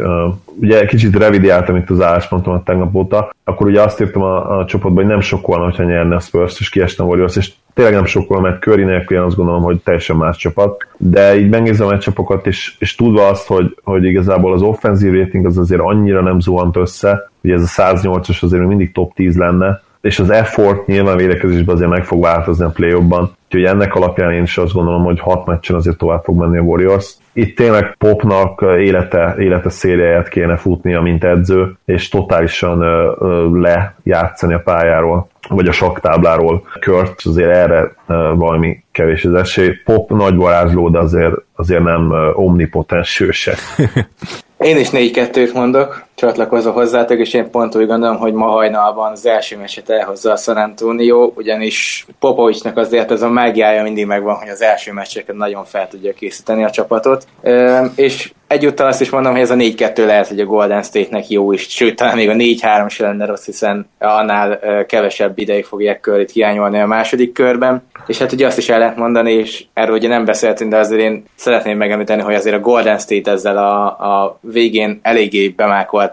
ugye kicsit revidiáltam itt az álláspontomat tegnap óta, akkor ugye azt írtam a, a csoportban, hogy nem volna, hogyha nyerne a Spurs, és kiestem a Warriors, és tényleg nem volna, mert Curry nélkül én azt gondolom, hogy teljesen más csapat, de így megnézem a csapokat, és, és tudva azt, hogy, hogy igazából az offenzív rating az azért annyira nem zuhant össze, hogy ez a 108-as azért mindig top 10 lenne, és az effort nyilván védekezésben azért meg fog változni a play úgyhogy ennek alapján én is azt gondolom, hogy hat meccsen azért tovább fog menni a Warriors. Itt tényleg Popnak élete, élete szériáját kéne futnia, mint edző, és totálisan lejátszani a pályáról, vagy a saktábláról kört, azért erre valami kevés az esély. Pop nagy varázsló, de azért, azért nem omnipotens sőse. <laughs> Én is 4-2-t mondok, csatlakozom hozzátok, és én pont úgy gondolom, hogy ma hajnalban az első meccset elhozza a San Antonio, ugyanis Popovicsnak azért ez a mágiája mindig megvan, hogy az első meccseket nagyon fel tudja készíteni a csapatot, és Egyúttal azt is mondom, hogy ez a 4-2 lehet, hogy a Golden State-nek jó is, sőt, talán még a 4-3 is lenne rossz, hiszen annál kevesebb ideig fogják körét hiányolni a második körben. És hát ugye azt is el lehet mondani, és erről ugye nem beszéltünk, de azért én szeretném megemlíteni, hogy azért a Golden State ezzel a, a végén eléggé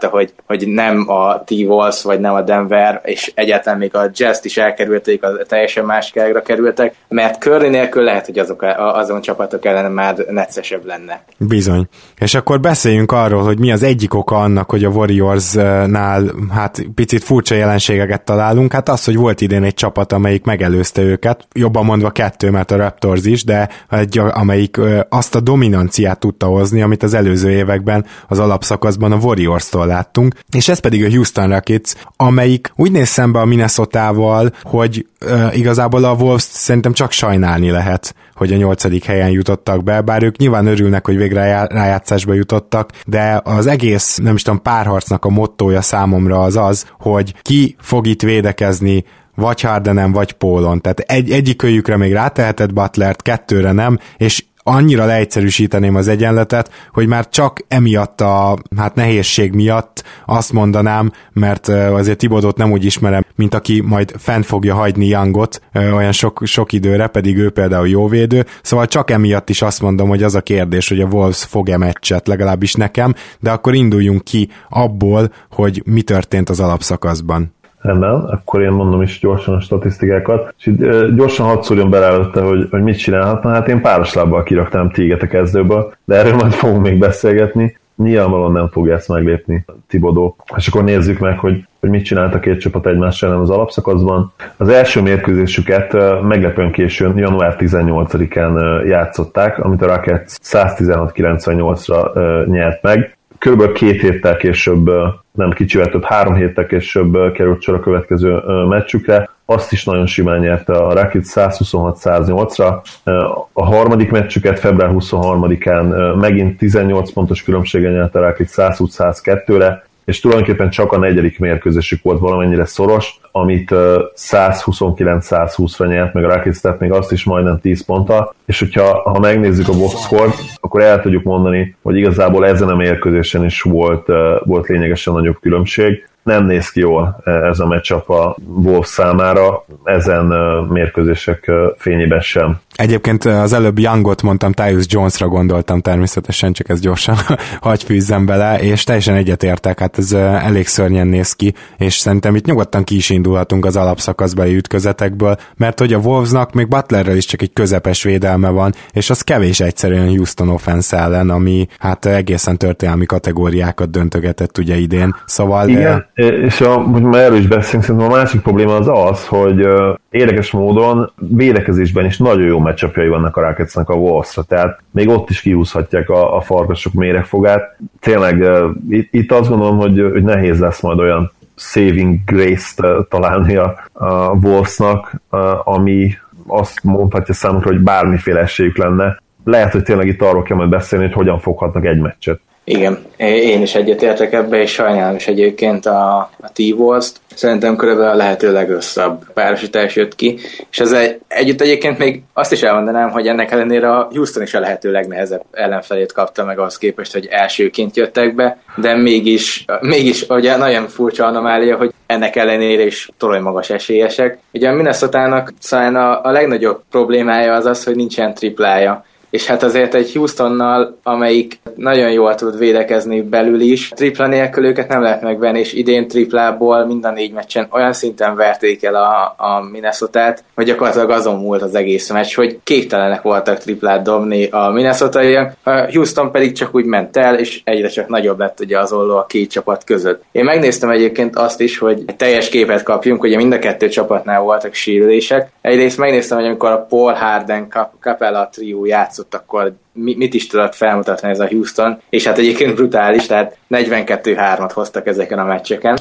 bemákolta, hogy, hogy nem a T-Wolves, vagy nem a Denver, és egyáltalán még a Jazz-t is elkerülték, a teljesen más kerültek, mert Curry nélkül lehet, hogy azok, azon csapatok ellen már neccesebb lenne. Bizony. És akkor beszéljünk arról, hogy mi az egyik oka annak, hogy a Warriors-nál hát picit furcsa jelenségeket találunk. Hát az, hogy volt idén egy csapat, amelyik megelőzte őket, jobban mondva kettő, mert a Raptors is, de egy, amelyik azt a dominanciát tudta hozni, amit az előző években az alapszakaszban a Warriors-tól láttunk, és ez pedig a Houston Rockets, amelyik úgy néz szembe a Minnesota-val, hogy uh, igazából a Wolves szerintem csak sajnálni lehet, hogy a nyolcadik helyen jutottak be, bár ők nyilván örülnek, hogy végre rájátszásba jutottak, de az egész, nem is tudom, párharcnak a mottója számomra az az, hogy ki fog itt védekezni vagy Hardenem, vagy Pólon. Tehát egy, egyik kölyükre még rátehetett Butlert, kettőre nem, és annyira leegyszerűsíteném az egyenletet, hogy már csak emiatt a hát nehézség miatt azt mondanám, mert azért Tibodot nem úgy ismerem, mint aki majd fent fogja hagyni Youngot olyan sok, sok időre, pedig ő például jó védő, szóval csak emiatt is azt mondom, hogy az a kérdés, hogy a Wolves fog-e meccset, legalábbis nekem, de akkor induljunk ki abból, hogy mi történt az alapszakaszban. Rendben, akkor én mondom is gyorsan a statisztikákat. És itt, gyorsan hadd szúrjon bele hogy, hogy mit csinálhatna. Hát én páros lábbal kiraktam tíget a kezdőből, de erről majd fogunk még beszélgetni. Nyilvánvalóan nem fogja ezt meglépni Tibodó. És akkor nézzük meg, hogy, hogy mit csinált a két csapat egymás ellen az alapszakaszban. Az első mérkőzésüket meglepően későn, január 18-án játszották, amit a Rockets 116-98-ra nyert meg. Körülbelül két héttel később, nem kicsivel több, három héttel később került sor a következő meccsükre. Azt is nagyon simán nyerte a Rockets 126-108-ra. A harmadik meccsüket február 23-án megint 18 pontos különbséggel nyerte a Rockets 120-102-re, és tulajdonképpen csak a negyedik mérkőzésük volt valamennyire szoros, amit 129-120-ra nyert meg a Rockets, tehát még azt is majdnem 10 ponttal, és hogyha ha megnézzük a box score akkor el tudjuk mondani, hogy igazából ezen a mérkőzésen is volt, volt lényegesen nagyobb különbség nem néz ki jól ez a meccsap a Wolves számára, ezen mérkőzések fényében sem. Egyébként az előbb Youngot mondtam, Tyus Jonesra gondoltam természetesen, csak ez gyorsan <laughs> hagy fűzzem bele, és teljesen egyetértek, hát ez elég szörnyen néz ki, és szerintem itt nyugodtan ki is indulhatunk az alapszakaszbeli ütközetekből, mert hogy a Wolvesnak még Butlerrel is csak egy közepes védelme van, és az kevés egyszerűen Houston offense ellen, ami hát egészen történelmi kategóriákat döntögetett ugye idén. Szóval... Igen, de... és a, hogy már erről is beszélünk, szerintem a másik probléma az az, hogy érdekes módon védekezésben is nagyon jó meccsapjai vannak a Rocketsnek a wolves tehát még ott is kihúzhatják a, a farkasok méregfogát. Tényleg itt, azt gondolom, hogy, hogy nehéz lesz majd olyan saving grace-t találni a, a Wolvesnak, ami azt mondhatja számukra, hogy bármiféle esélyük lenne. Lehet, hogy tényleg itt arról kell majd beszélni, hogy hogyan foghatnak egy meccset. Igen, én is egyetértek ebbe, és sajnálom is egyébként a, a t t Szerintem körülbelül a lehető legrosszabb párosítás jött ki, és ez egy, együtt egyébként még azt is elmondanám, hogy ennek ellenére a Houston is a lehető legnehezebb ellenfelét kapta meg ahhoz képest, hogy elsőként jöttek be, de mégis, mégis ugye nagyon furcsa anomália, hogy ennek ellenére is torony magas esélyesek. Ugye a Minnesota-nak a, a legnagyobb problémája az az, hogy nincsen triplája és hát azért egy Houstonnal, amelyik nagyon jól tud védekezni belül is, tripla nélkül őket nem lehet megvenni, és idén triplából mind a négy meccsen olyan szinten verték el a, a Minnesota-t, hogy gyakorlatilag azon múlt az egész meccs, hogy képtelenek voltak triplát dobni a minnesota a Houston pedig csak úgy ment el, és egyre csak nagyobb lett ugye az olló a két csapat között. Én megnéztem egyébként azt is, hogy egy teljes képet kapjunk, ugye mind a kettő csapatnál voltak sérülések. Egyrészt megnéztem, hogy amikor a Paul Harden Capella trió játszott játszott, akkor mit is tudott felmutatni ez a Houston, és hát egyébként brutális, tehát 42-3-at hoztak ezeken a meccseken.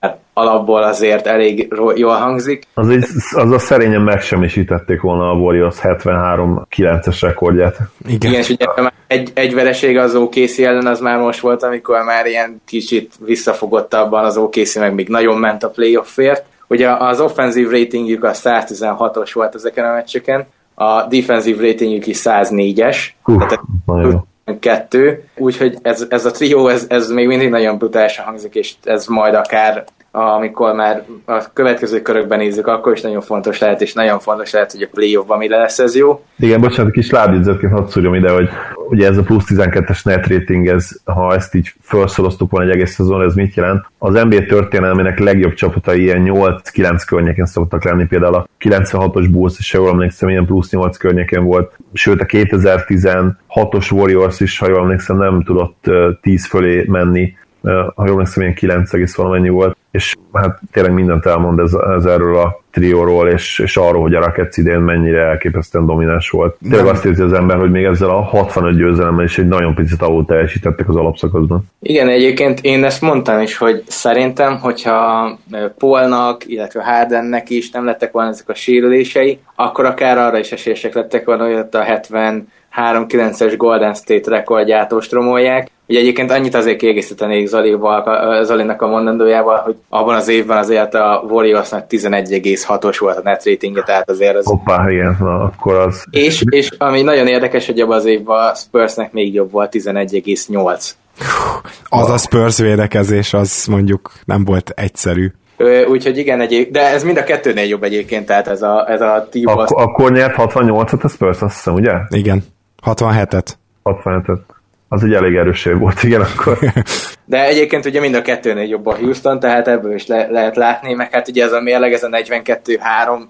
Hát alapból azért elég jól hangzik. Az, egy, az a szerényen megsemmisítették volna a Warriors 73-9-es rekordját. Igen, Igen és ugye egy, egy vereség az OKC ellen az már most volt, amikor már ilyen kicsit visszafogottabban az OKC meg még nagyon ment a playoffért. Ugye az offenzív ratingjük a 116-os volt ezeken a meccseken, a defensive ratingjük is 104-es, uh, tehát kettő, úgyhogy ez, ez a trió, ez, ez még mindig nagyon brutálisan hangzik, és ez majd akár amikor már a következő körökben nézzük, akkor is nagyon fontos lehet, és nagyon fontos lehet, hogy a playoffban mi lesz ez jó. Igen, bocsánat, kis lábjegyzetként hadd szúrjam ide, hogy ugye ez a plusz 12-es net rating, ez, ha ezt így felszoroztuk volna egy egész szezon, ez mit jelent? Az NBA történelmének legjobb csapatai ilyen 8-9 környéken szoktak lenni, például a 96-os Bulls ha jól emlékszem, ilyen plusz 8 környéken volt, sőt a 2016-os Warriors is, ha jól emlékszem, nem tudott 10 fölé menni, ha jól emlékszem, ilyen 9 valamennyi volt és hát tényleg mindent elmond ez, ez erről a trióról, és, és arról, hogy a Rockets idén mennyire elképesztően domináns volt. Tényleg azt érzi az ember, hogy még ezzel a 65 győzelemmel is egy nagyon picit alul teljesítettek az alapszakaszban. Igen, egyébként én ezt mondtam is, hogy szerintem, hogyha Polnak, illetve Hardennek is nem lettek volna ezek a sérülései, akkor akár arra is esélyesek lettek volna, hogy ott a 70 3-9-es Golden State rekordját ostromolják. Ugye egyébként annyit azért kiegészítenék Zolival, Zolinak a mondandójával, hogy abban az évben azért a Warriorsnak 11,6-os volt a net ratingje, tehát azért az... Hoppá, igen, na, akkor az... És, és ami nagyon érdekes, hogy abban az évben a Spursnek még jobb volt, 11,8. Az a Spurs védekezés, az mondjuk nem volt egyszerű. Úgyhogy igen, egyéb, de ez mind a kettőnél jobb egyébként, tehát ez a, ez a t Ak- Akkor nyert 68-at a Spurs, azt hiszem, ugye? Igen. 67-et. 67-et. Az egy elég erős volt, igen, akkor. <laughs> De egyébként ugye mind a kettőnél jobb a Houston, tehát ebből is le- lehet látni, meg hát ugye ez a mérleg, ez a 42-3,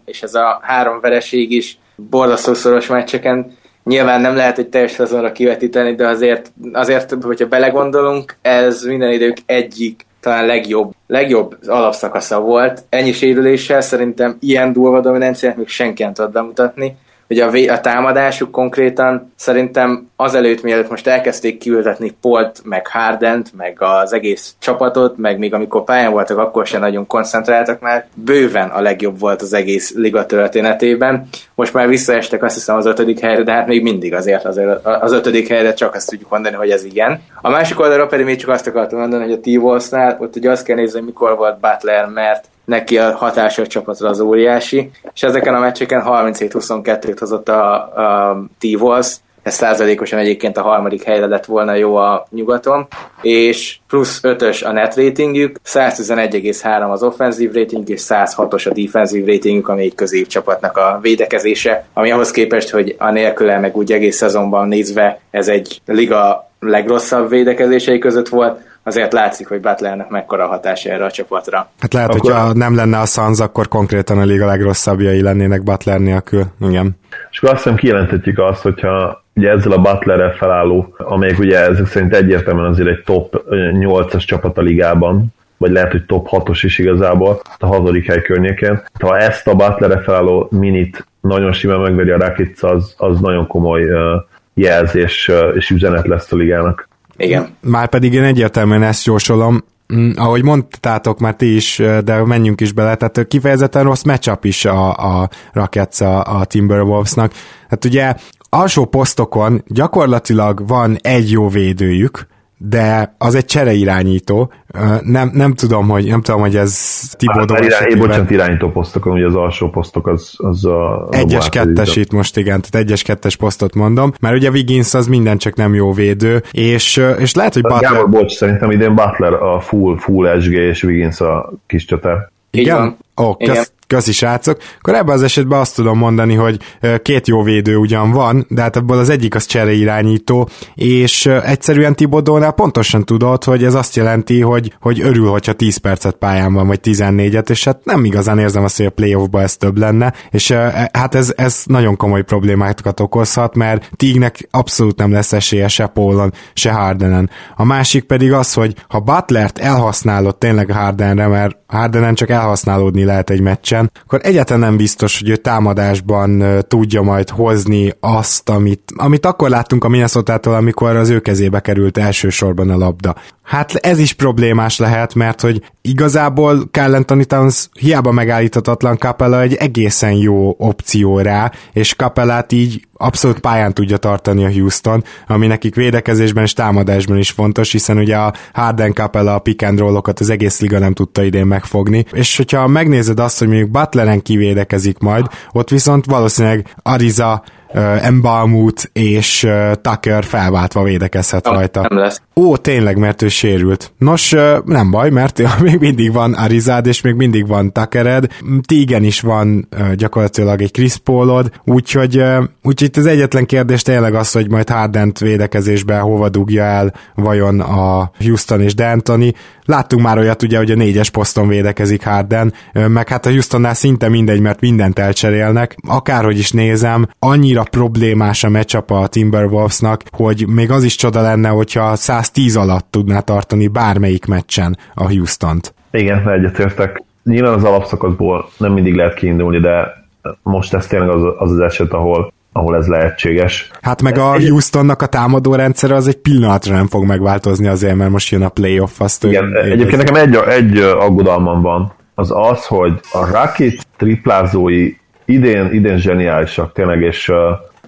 és ez a három vereség is borzasztó szoros meccseken. Nyilván nem lehet egy teljes szezonra kivetíteni, de azért, azért, hogyha belegondolunk, ez minden idők egyik talán legjobb, legjobb alapszakasza volt. Ennyi sérüléssel szerintem ilyen durva dominanciát még senki nem tudott bemutatni hogy a, vé- a támadásuk konkrétan szerintem azelőtt, mielőtt most elkezdték kiültetni Polt, meg Hardent, meg az egész csapatot, meg még amikor pályán voltak, akkor sem nagyon koncentráltak már, bőven a legjobb volt az egész liga történetében. Most már visszaestek azt hiszem az ötödik helyre, de hát még mindig azért, azért az ötödik helyre csak azt tudjuk mondani, hogy ez igen. A másik oldalra pedig még csak azt akartam mondani, hogy a T-Wolfsnál ott ugye azt kell nézni, mikor volt Butler, mert neki a hatása a csapatra az óriási, és ezeken a meccseken 37-22-t hozott a, a T-Wolves, ez százalékosan egyébként a harmadik helyre lett volna jó a nyugaton, és plusz 5-ös a net ratingjük, 111,3 az offenzív rating, és 106-os a defensív ratingjük, ami egy középcsapatnak a védekezése, ami ahhoz képest, hogy a nélküle meg úgy egész szezonban nézve ez egy liga legrosszabb védekezései között volt, azért látszik, hogy Butlernek mekkora hatása erre a csapatra. Hát lehet, akkor... hogyha nem lenne a Suns, akkor konkrétan a liga legrosszabbjai lennének Butler nélkül. Igen. És akkor azt hiszem kijelentetjük azt, hogyha ugye ezzel a Butlerrel felálló, amelyik ugye ezek szerint egyértelműen azért egy top 8-as csapat a ligában, vagy lehet, hogy top 6-os is igazából, a hazadik hely környékén. Ha ezt a Butlerre felálló minit nagyon simán megveri a Rakic, az, az nagyon komoly jelzés és üzenet lesz a ligának. Igen. Már pedig én egyértelműen ezt jósolom, Mm, ahogy mondtátok már ti is, de menjünk is bele, tehát kifejezetten rossz matchup is a, a Rockets a, a Timberwolvesnak. Hát ugye alsó posztokon gyakorlatilag van egy jó védőjük, de az egy csereirányító. Nem, nem tudom, hogy nem tudom, hogy ez Tibodó hát, irány, bocsánat, irányító posztokon, ugye az alsó posztok az, az a... Egyes, kettes itt most, igen, tehát egyes, kettes posztot mondom, mert ugye Wiggins az minden csak nem jó védő, és, és lehet, hogy Butler... Gábor, bocs, szerintem idén Butler a full, full SG, és Wiggins a kis csatár. Igen? Ó, oh, kösz, köszi srácok. Akkor ebben az esetben azt tudom mondani, hogy két jó védő ugyan van, de hát abból az egyik az csereirányító, és egyszerűen Tibodónál pontosan tudod, hogy ez azt jelenti, hogy, hogy örül, hogyha 10 percet pályán van, vagy 14-et, és hát nem igazán érzem azt, hogy a playoffba ez több lenne, és e, hát ez, ez nagyon komoly problémákat okozhat, mert Tignek abszolút nem lesz esélye se Paulon, se Hardenen. A másik pedig az, hogy ha Butlert elhasználod tényleg Hardenre, mert Hardenen csak elhasználódni lehet egy meccsen, akkor egyáltalán nem biztos, hogy ő támadásban tudja majd hozni azt, amit, amit akkor láttunk a minnesota amikor az ő kezébe került elsősorban a labda. Hát ez is problémás lehet, mert hogy igazából Carl Anthony Towns hiába megállíthatatlan Capella egy egészen jó opció rá, és Capellát így abszolút pályán tudja tartani a Houston, ami nekik védekezésben és támadásban is fontos, hiszen ugye a Harden Capella a pick and roll-okat az egész liga nem tudta idén megfogni, és hogyha megnézed azt, hogy mondjuk Butleren kivédekezik majd, ott viszont valószínűleg Ariza Embalmut és Tucker felváltva védekezhet no, rajta. Nem lesz. Ó, tényleg, mert ő sérült. Nos, nem baj, mert <laughs> még mindig van Arizád, és még mindig van Tuckered. Tígen is van gyakorlatilag egy Chris Paulod, úgyhogy, úgyhogy itt az egyetlen kérdés tényleg az, hogy majd Hardent védekezésbe hova dugja el vajon a Houston és D'Antoni. Láttunk már olyat ugye, hogy a négyes poszton védekezik Harden, meg hát a Houstonnál szinte mindegy, mert mindent elcserélnek. Akárhogy is nézem, annyira problémás a matchup a Timberwolvesnak, hogy még az is csoda lenne, hogyha 110 alatt tudná tartani bármelyik meccsen a Houston-t. Igen, egyetértek. Nyilván az alapszakaszból nem mindig lehet kiindulni, de most ez tényleg az az, az eset, ahol ahol ez lehetséges. Hát meg a Houstonnak a támadó rendszere az egy pillanatra nem fog megváltozni azért, mert most jön a playoff. Azt Igen, egyébként nekem egy, egy aggodalmam van, az az, hogy a Rocket triplázói idén, idén zseniálisak tényleg, és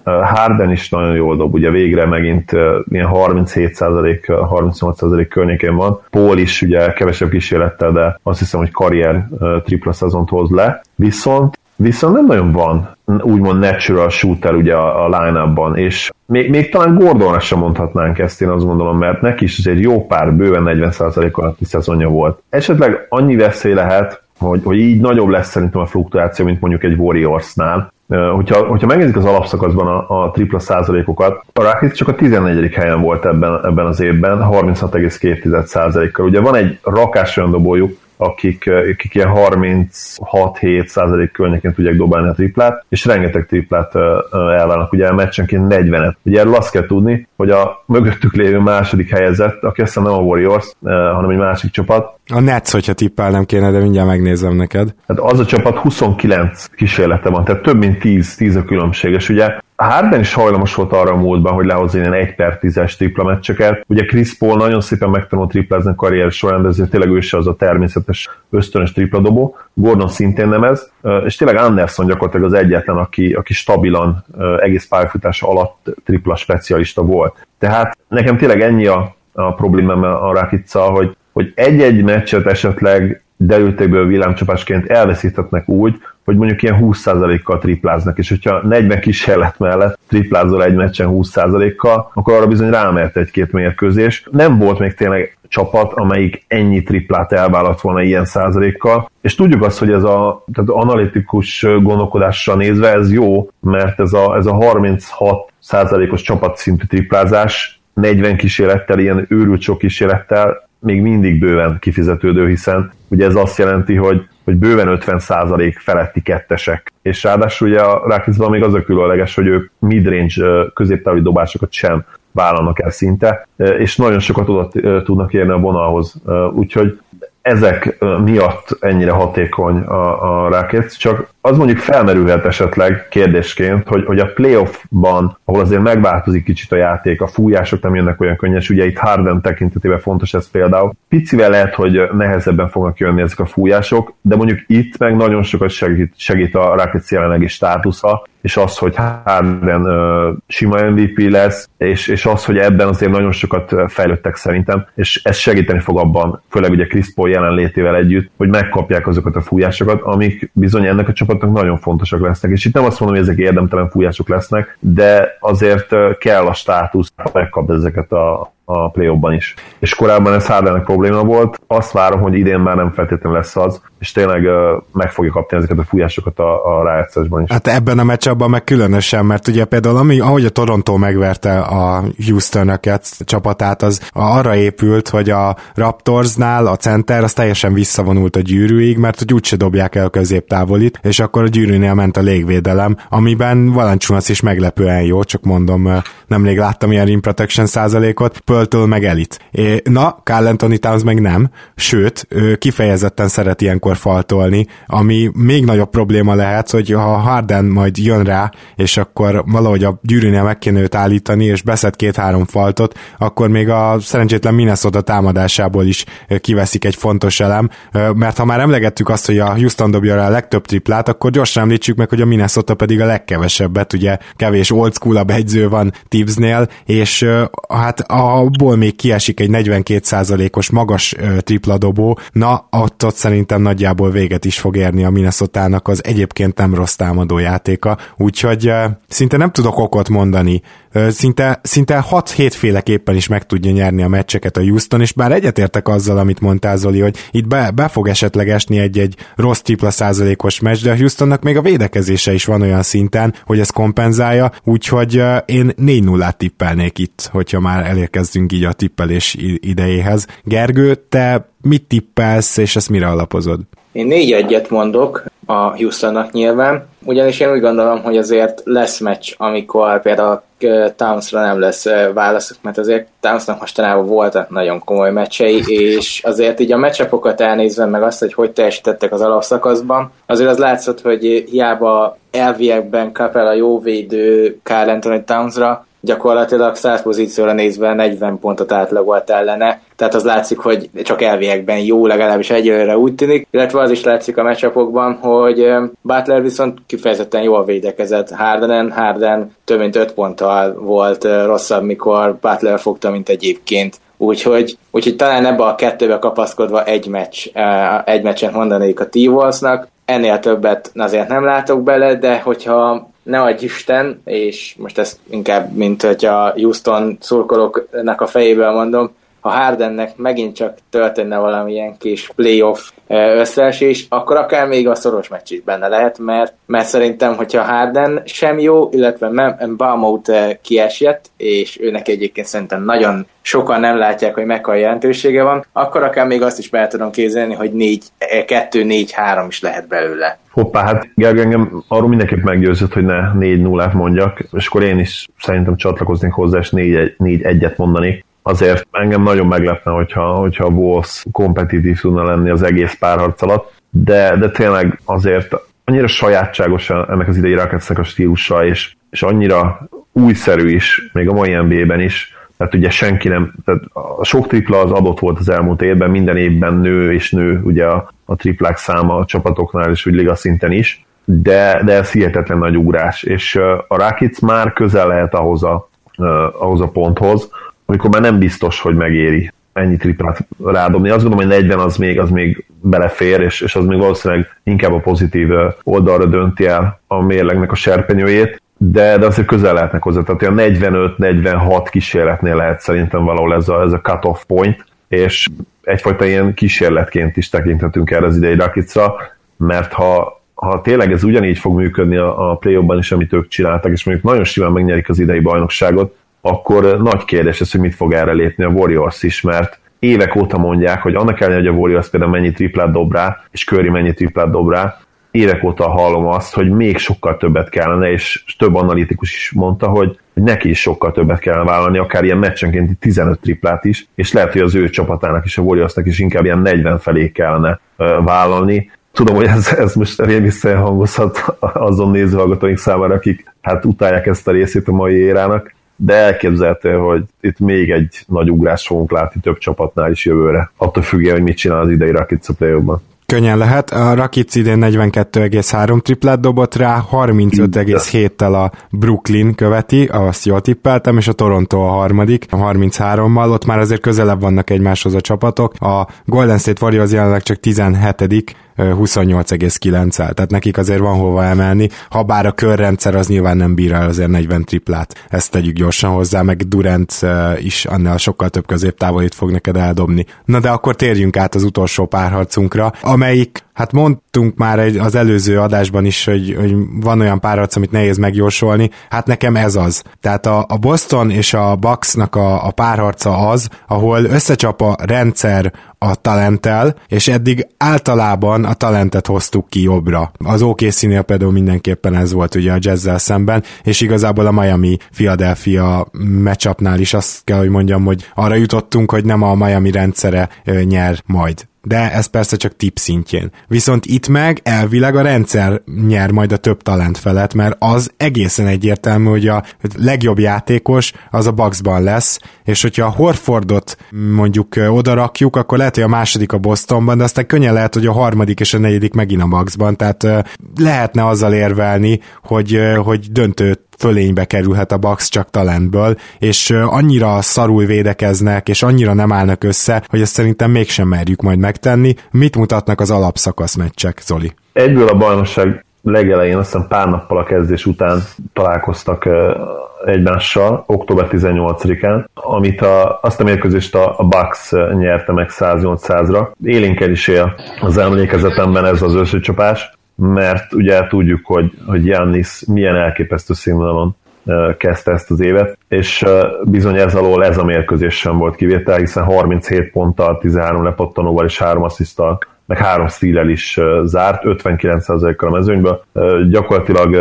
Harden is nagyon jól dob, ugye végre megint ilyen 37%, 38% környékén van. Paul is ugye kevesebb kísérlettel, de azt hiszem, hogy karrier tripla szezont hoz le. Viszont Viszont nem nagyon van úgymond natural shooter ugye a, a line és még, még talán Gordonra sem mondhatnánk ezt, én azt gondolom, mert neki is egy jó pár, bőven 40% alatti szezonja volt. Esetleg annyi veszély lehet, hogy, hogy így nagyobb lesz szerintem a fluktuáció, mint mondjuk egy Warriorsnál. Hogyha, hogyha megnézik az alapszakaszban a, a tripla százalékokat, a Rockets csak a 14. helyen volt ebben, ebben az évben, 36,2 százalékkal. Ugye van egy rakás olyan dobójuk, akik, akik ilyen 36-7 százalék környékén tudják dobálni a triplát, és rengeteg triplát elválnak, ugye a meccsenként 40-et. Ugye erről azt kell tudni, hogy a mögöttük lévő második helyezett, aki azt nem a Warriors, hanem egy másik csapat. A Nets, hogyha tippelnem kéne, de mindjárt megnézem neked. Hát az a csapat 29 kísérlete van, tehát több mint 10, 10 a különbség, ugye Harden is hajlamos volt arra a múltban, hogy lehozni ilyen 1 per 10-es tripla meccseket. Ugye Chris Paul nagyon szépen megtanult triplázni a karrier során, de ezért tényleg ő se az a természetes ösztönös tripla dobó. Gordon szintén nem ez, és tényleg Anderson gyakorlatilag az egyetlen, aki, aki stabilan egész pályafutása alatt tripla specialista volt. Tehát nekem tényleg ennyi a, a problémám a Rakica, hogy, hogy egy-egy meccset esetleg derültékből villámcsapásként elveszíthetnek úgy, hogy mondjuk ilyen 20%-kal tripláznak, és hogyha 40 kísérlet mellett triplázol egy meccsen 20%-kal, akkor arra bizony rámert egy-két mérkőzés. Nem volt még tényleg csapat, amelyik ennyi triplát elvállalt volna ilyen százalékkal, és tudjuk azt, hogy ez a tehát analitikus gondolkodásra nézve ez jó, mert ez a, ez a 36 százalékos csapatszintű triplázás 40 kísérlettel, ilyen őrült sok kísérlettel még mindig bőven kifizetődő, hiszen ugye ez azt jelenti, hogy, hogy bőven 50% feletti kettesek. És ráadásul ugye a Rákicban még az a különleges, hogy ők midrange középtávoli dobásokat sem vállalnak el szinte, és nagyon sokat tudnak érni a vonalhoz. Úgyhogy ezek miatt ennyire hatékony a, a Rockets, csak az mondjuk felmerülhet esetleg kérdésként, hogy, hogy a playoffban, ahol azért megváltozik kicsit a játék, a fújások nem jönnek olyan könnyes, ugye itt Harden tekintetében fontos ez például. Picivel lehet, hogy nehezebben fognak jönni ezek a fújások, de mondjuk itt meg nagyon sokat segít, segít a Rockets jelenlegi státusza, és az, hogy Harden uh, sima MVP lesz, és, és az, hogy ebben azért nagyon sokat fejlődtek szerintem, és ez segíteni fog abban, főleg ugye Chris Paul jelenlétével együtt, hogy megkapják azokat a fújásokat, amik bizony ennek a csapatnak nagyon fontosak lesznek. És itt nem azt mondom, hogy ezek érdemtelen fújások lesznek, de azért kell a státusz, megkap ezeket a, a play is. És korábban ez Hardennek probléma volt, azt várom, hogy idén már nem feltétlenül lesz az, és tényleg uh, meg fogja kapni ezeket a fújásokat a, a rájátszásban is. Hát ebben a meccsabban meg különösen, mert ugye például ami, ahogy a Toronto megverte a houston csapatát, az arra épült, hogy a Raptorsnál a center az teljesen visszavonult a gyűrűig, mert hogy úgyse dobják el a középtávolit, és akkor a gyűrűnél ment a légvédelem, amiben Valanciunas is meglepően jó, csak mondom, nemrég láttam ilyen rim protection százalékot, Pöltől meg elit. Na, Carl Anthony Towns meg nem, sőt, ő kifejezetten szeret ilyenkor faltolni, ami még nagyobb probléma lehet, hogy ha Harden majd jön rá, és akkor valahogy a gyűrűnél meg kéne őt állítani, és beszed két-három faltot, akkor még a szerencsétlen Minnesota támadásából is kiveszik egy fontos elem, mert ha már emlegettük azt, hogy a Houston dobja rá a legtöbb triplát, akkor gyorsan említsük meg, hogy a Minnesota pedig a legkevesebbet, ugye kevés old school egyző van Tibbsnél, és hát a abból még kiesik egy 42%-os magas tripla dobó, na ott szerintem nagyjából véget is fog érni a minnesota az egyébként nem rossz támadó játéka, úgyhogy szinte nem tudok okot mondani szinte, szinte 6-7 féleképpen is meg tudja nyerni a meccseket a Houston, és bár egyetértek azzal, amit mondtál Zoli, hogy itt be, be fog esetleg esni egy-egy rossz tripla százalékos meccs, de a Houstonnak még a védekezése is van olyan szinten, hogy ez kompenzálja, úgyhogy én 4-0-át tippelnék itt, hogyha már elérkezzünk így a tippelés idejéhez. Gergő, te mit tippelsz, és ezt mire alapozod? Én négy egyet mondok a Houstonnak nyilván, ugyanis én úgy gondolom, hogy azért lesz meccs, amikor például Townsra nem lesz válasz, mert azért Townsnak mostanában voltak nagyon komoly meccsei, <laughs> és azért így a meccsapokat elnézve, meg azt, hogy hogy teljesítettek az alapszakaszban, azért az látszott, hogy hiába elviekben kap el a jó védő Carl Anthony Townsra, gyakorlatilag 100 pozícióra nézve 40 pontot átlagolt ellene, tehát az látszik, hogy csak elviekben jó, legalábbis egyelőre úgy tűnik, illetve az is látszik a meccsapokban, hogy Butler viszont kifejezetten jól védekezett. Hardenen, Harden több mint 5 ponttal volt rosszabb, mikor Butler fogta, mint egyébként. Úgyhogy, úgyhogy talán ebbe a kettőbe kapaszkodva egy meccs, egy meccsen mondanék a t ennél többet azért nem látok bele, de hogyha ne adj Isten, és most ezt inkább, mint hogy a Houston szurkolóknak a fejéből mondom, ha Hardennek megint csak történne valamilyen kis playoff összeesés, akkor akár még a szoros meccs is benne lehet, mert, mert szerintem, hogyha Harden sem jó, illetve Baumot kiesett, és őnek egyébként szerintem nagyon sokan nem látják, hogy mekkora jelentősége van, akkor akár még azt is be tudom képzelni, hogy 2-4-3 is lehet belőle. Hoppá, hát Gergő engem arról mindenképp meggyőzött, hogy ne 4 0 mondjak, és akkor én is szerintem csatlakoznék hozzá, és 4-1-et mondani. Azért engem nagyon meglepne, hogyha, hogyha a Wolves kompetitív tudna lenni az egész párharc alatt, de, de tényleg azért annyira sajátságos ennek az idei Rocketsnek a stílusa, és, és annyira újszerű is, még a mai NBA-ben is, tehát ugye senki nem, tehát a sok tripla az adott volt az elmúlt évben, minden évben nő és nő ugye a, a triplák száma a csapatoknál és úgy liga szinten is, de, de ez hihetetlen nagy ugrás, és a Rakic már közel lehet ahhoz a, ahhoz a ponthoz, amikor már nem biztos, hogy megéri ennyi triplát rádobni. Azt gondolom, hogy 40 az még, az még belefér, és, és az még valószínűleg inkább a pozitív oldalra dönti el a mérlegnek a serpenyőjét, de, de azért közel lehetnek hozzá. Tehát olyan 45-46 kísérletnél lehet szerintem valahol ez a, ez a cut-off point, és egyfajta ilyen kísérletként is tekinthetünk erre az idei Rakicra, mert ha, ha tényleg ez ugyanígy fog működni a, a play is, amit ők csináltak, és mondjuk nagyon simán megnyerik az idei bajnokságot, akkor nagy kérdés ez, hogy mit fog erre lépni a Warriors is, mert évek óta mondják, hogy annak ellenére, hogy a Warriors például mennyi triplát dob rá, és Curry mennyi triplát dob rá, évek óta hallom azt, hogy még sokkal többet kellene, és több analitikus is mondta, hogy neki is sokkal többet kellene vállalni, akár ilyen meccsenkénti 15 triplát is, és lehet, hogy az ő csapatának és a Warriorsnak is inkább ilyen 40 felé kellene vállalni. Tudom, hogy ez, ez most rémisztően hangozhat azon nézőhallgatóink számára, akik hát utálják ezt a részét a mai érának, de elképzelhető, hogy itt még egy nagy ugrás fogunk látni több csapatnál is jövőre, attól függően, hogy mit csinál az idei Rakic a play Könnyen lehet. A Rakic idén 42,3 triplát dobott rá, 35,7-tel a Brooklyn követi, azt jól tippeltem, és a Toronto a harmadik, a 33-mal, ott már azért közelebb vannak egymáshoz a csapatok. A Golden State Warriors jelenleg csak 17 28,9-el, tehát nekik azért van hova emelni, ha bár a körrendszer az nyilván nem bír el azért 40 triplát, ezt tegyük gyorsan hozzá, meg Durant is annál sokkal több középtávolit fog neked eldobni. Na de akkor térjünk át az utolsó párharcunkra, amelyik Hát mondtunk már egy, az előző adásban is, hogy, hogy van olyan párharc, amit nehéz megjósolni, hát nekem ez az. Tehát a, a Boston és a Bucksnak a, a párharca az, ahol összecsap a rendszer a talenttel, és eddig általában a talentet hoztuk ki jobbra. Az OKC-nél például mindenképpen ez volt ugye a jazzzel szemben, és igazából a Miami Philadelphia matchupnál is azt kell, hogy mondjam, hogy arra jutottunk, hogy nem a Miami rendszere nyer majd de ez persze csak tip szintjén. Viszont itt meg elvileg a rendszer nyer majd a több talent felett, mert az egészen egyértelmű, hogy a legjobb játékos az a Bucksban lesz, és hogyha a Horfordot mondjuk odarakjuk, akkor lehet, hogy a második a Bostonban, de aztán könnyen lehet, hogy a harmadik és a negyedik megint a Bucksban, tehát lehetne azzal érvelni, hogy, hogy döntő fölénybe kerülhet a Bucks csak talentből, és annyira szarul védekeznek, és annyira nem állnak össze, hogy ezt szerintem mégsem merjük majd megtenni. Mit mutatnak az alapszakasz meccsek, Zoli? Egyből a bajnokság legelején, azt hiszem pár nappal a kezdés után találkoztak egymással, október 18-án, amit a, azt a mérkőzést a, a Bucks nyerte meg 108-100-ra. Élénken is él az emlékezetemben ez az összecsapás mert ugye tudjuk, hogy, hogy Jannis milyen elképesztő színvonalon kezdte ezt az évet, és bizony ez alól ez a mérkőzés sem volt kivétel, hiszen 37 ponttal, 13 lepattanóval és 3 asszisztal, meg 3 stílel is zárt, 59%-kal a mezőnyből. Gyakorlatilag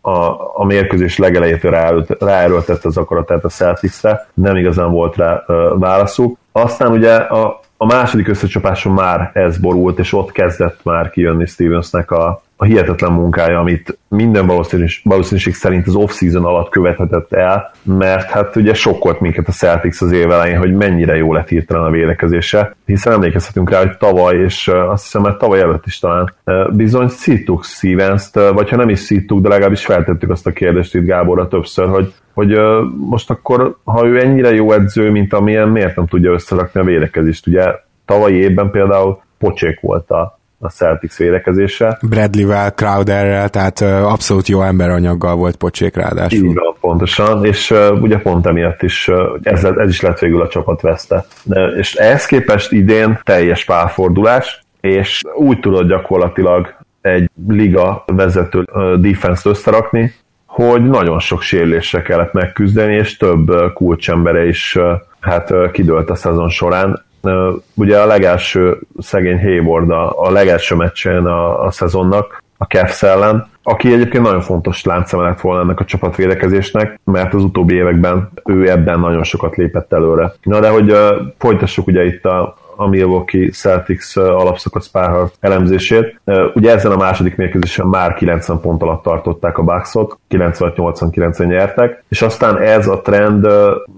a, a mérkőzés legelejétől ráerőltette az akaratát a Celtics-re, nem igazán volt rá válaszuk. Aztán ugye a, a második összecsapáson már ez borult, és ott kezdett már kijönni Stevensnek a, a hihetetlen munkája, amit minden valószínűség, valószínűség szerint az off-season alatt követhetett el, mert hát ugye sokkolt minket a Celtics az év elején, hogy mennyire jó lett hirtelen a védekezése, hiszen emlékezhetünk rá, hogy tavaly, és azt hiszem, mert tavaly előtt is talán bizony szítuk stevens vagy ha nem is szítuk, de legalábbis feltettük azt a kérdést itt Gáborra többször, hogy hogy most akkor, ha ő ennyire jó edző, mint amilyen, miért nem tudja összerakni a védekezést? Ugye tavalyi évben például pocsék volt a, a Celtics védekezése. Bradley-vel, Crowderrel, tehát abszolút jó emberanyaggal volt pocsék ráadásul. Így van, pontosan, és ugye pont emiatt is ez, ez is lett végül a csapat veszte. És ehhez képest idén teljes pálfordulás, és úgy tudod gyakorlatilag egy liga vezető uh, defense összerakni, hogy nagyon sok sérülésre kellett megküzdeni, és több kulcsembere is hát kidőlt a szezon során. Ugye a legelső szegény Hayward a, a legelső meccsen a, a szezonnak, a Cavs ellen, aki egyébként nagyon fontos láncszeme lett volna ennek a csapatvédekezésnek, mert az utóbbi években ő ebben nagyon sokat lépett előre. Na de hogy uh, folytassuk ugye itt a, a Milwaukee Celtics alapszakasz párharc elemzését. Ugye ezen a második mérkőzésen már 90 pont alatt tartották a Bucksot, 96-89-en nyertek, és aztán ez a trend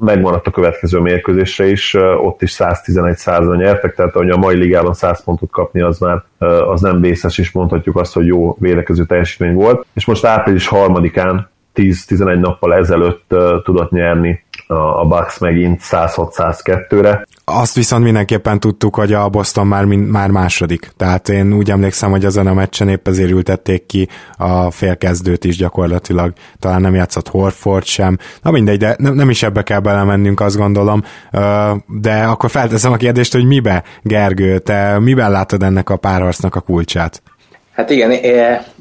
megmaradt a következő mérkőzésre is, ott is 111 100 nyertek, tehát hogy a mai ligában 100 pontot kapni az már az nem vészes, és mondhatjuk azt, hogy jó védekező teljesítmény volt. És most április harmadikán 10-11 nappal ezelőtt tudott nyerni a Bucks megint 106-102-re. Azt viszont mindenképpen tudtuk, hogy a Boston már, már második. Tehát én úgy emlékszem, hogy azon a meccsen épp ezért ültették ki a félkezdőt is gyakorlatilag. Talán nem játszott Horford sem. Na mindegy, de nem, nem is ebbe kell belemennünk, azt gondolom. De akkor felteszem a kérdést, hogy mibe, Gergő, te miben látod ennek a párharcnak a kulcsát? Hát igen,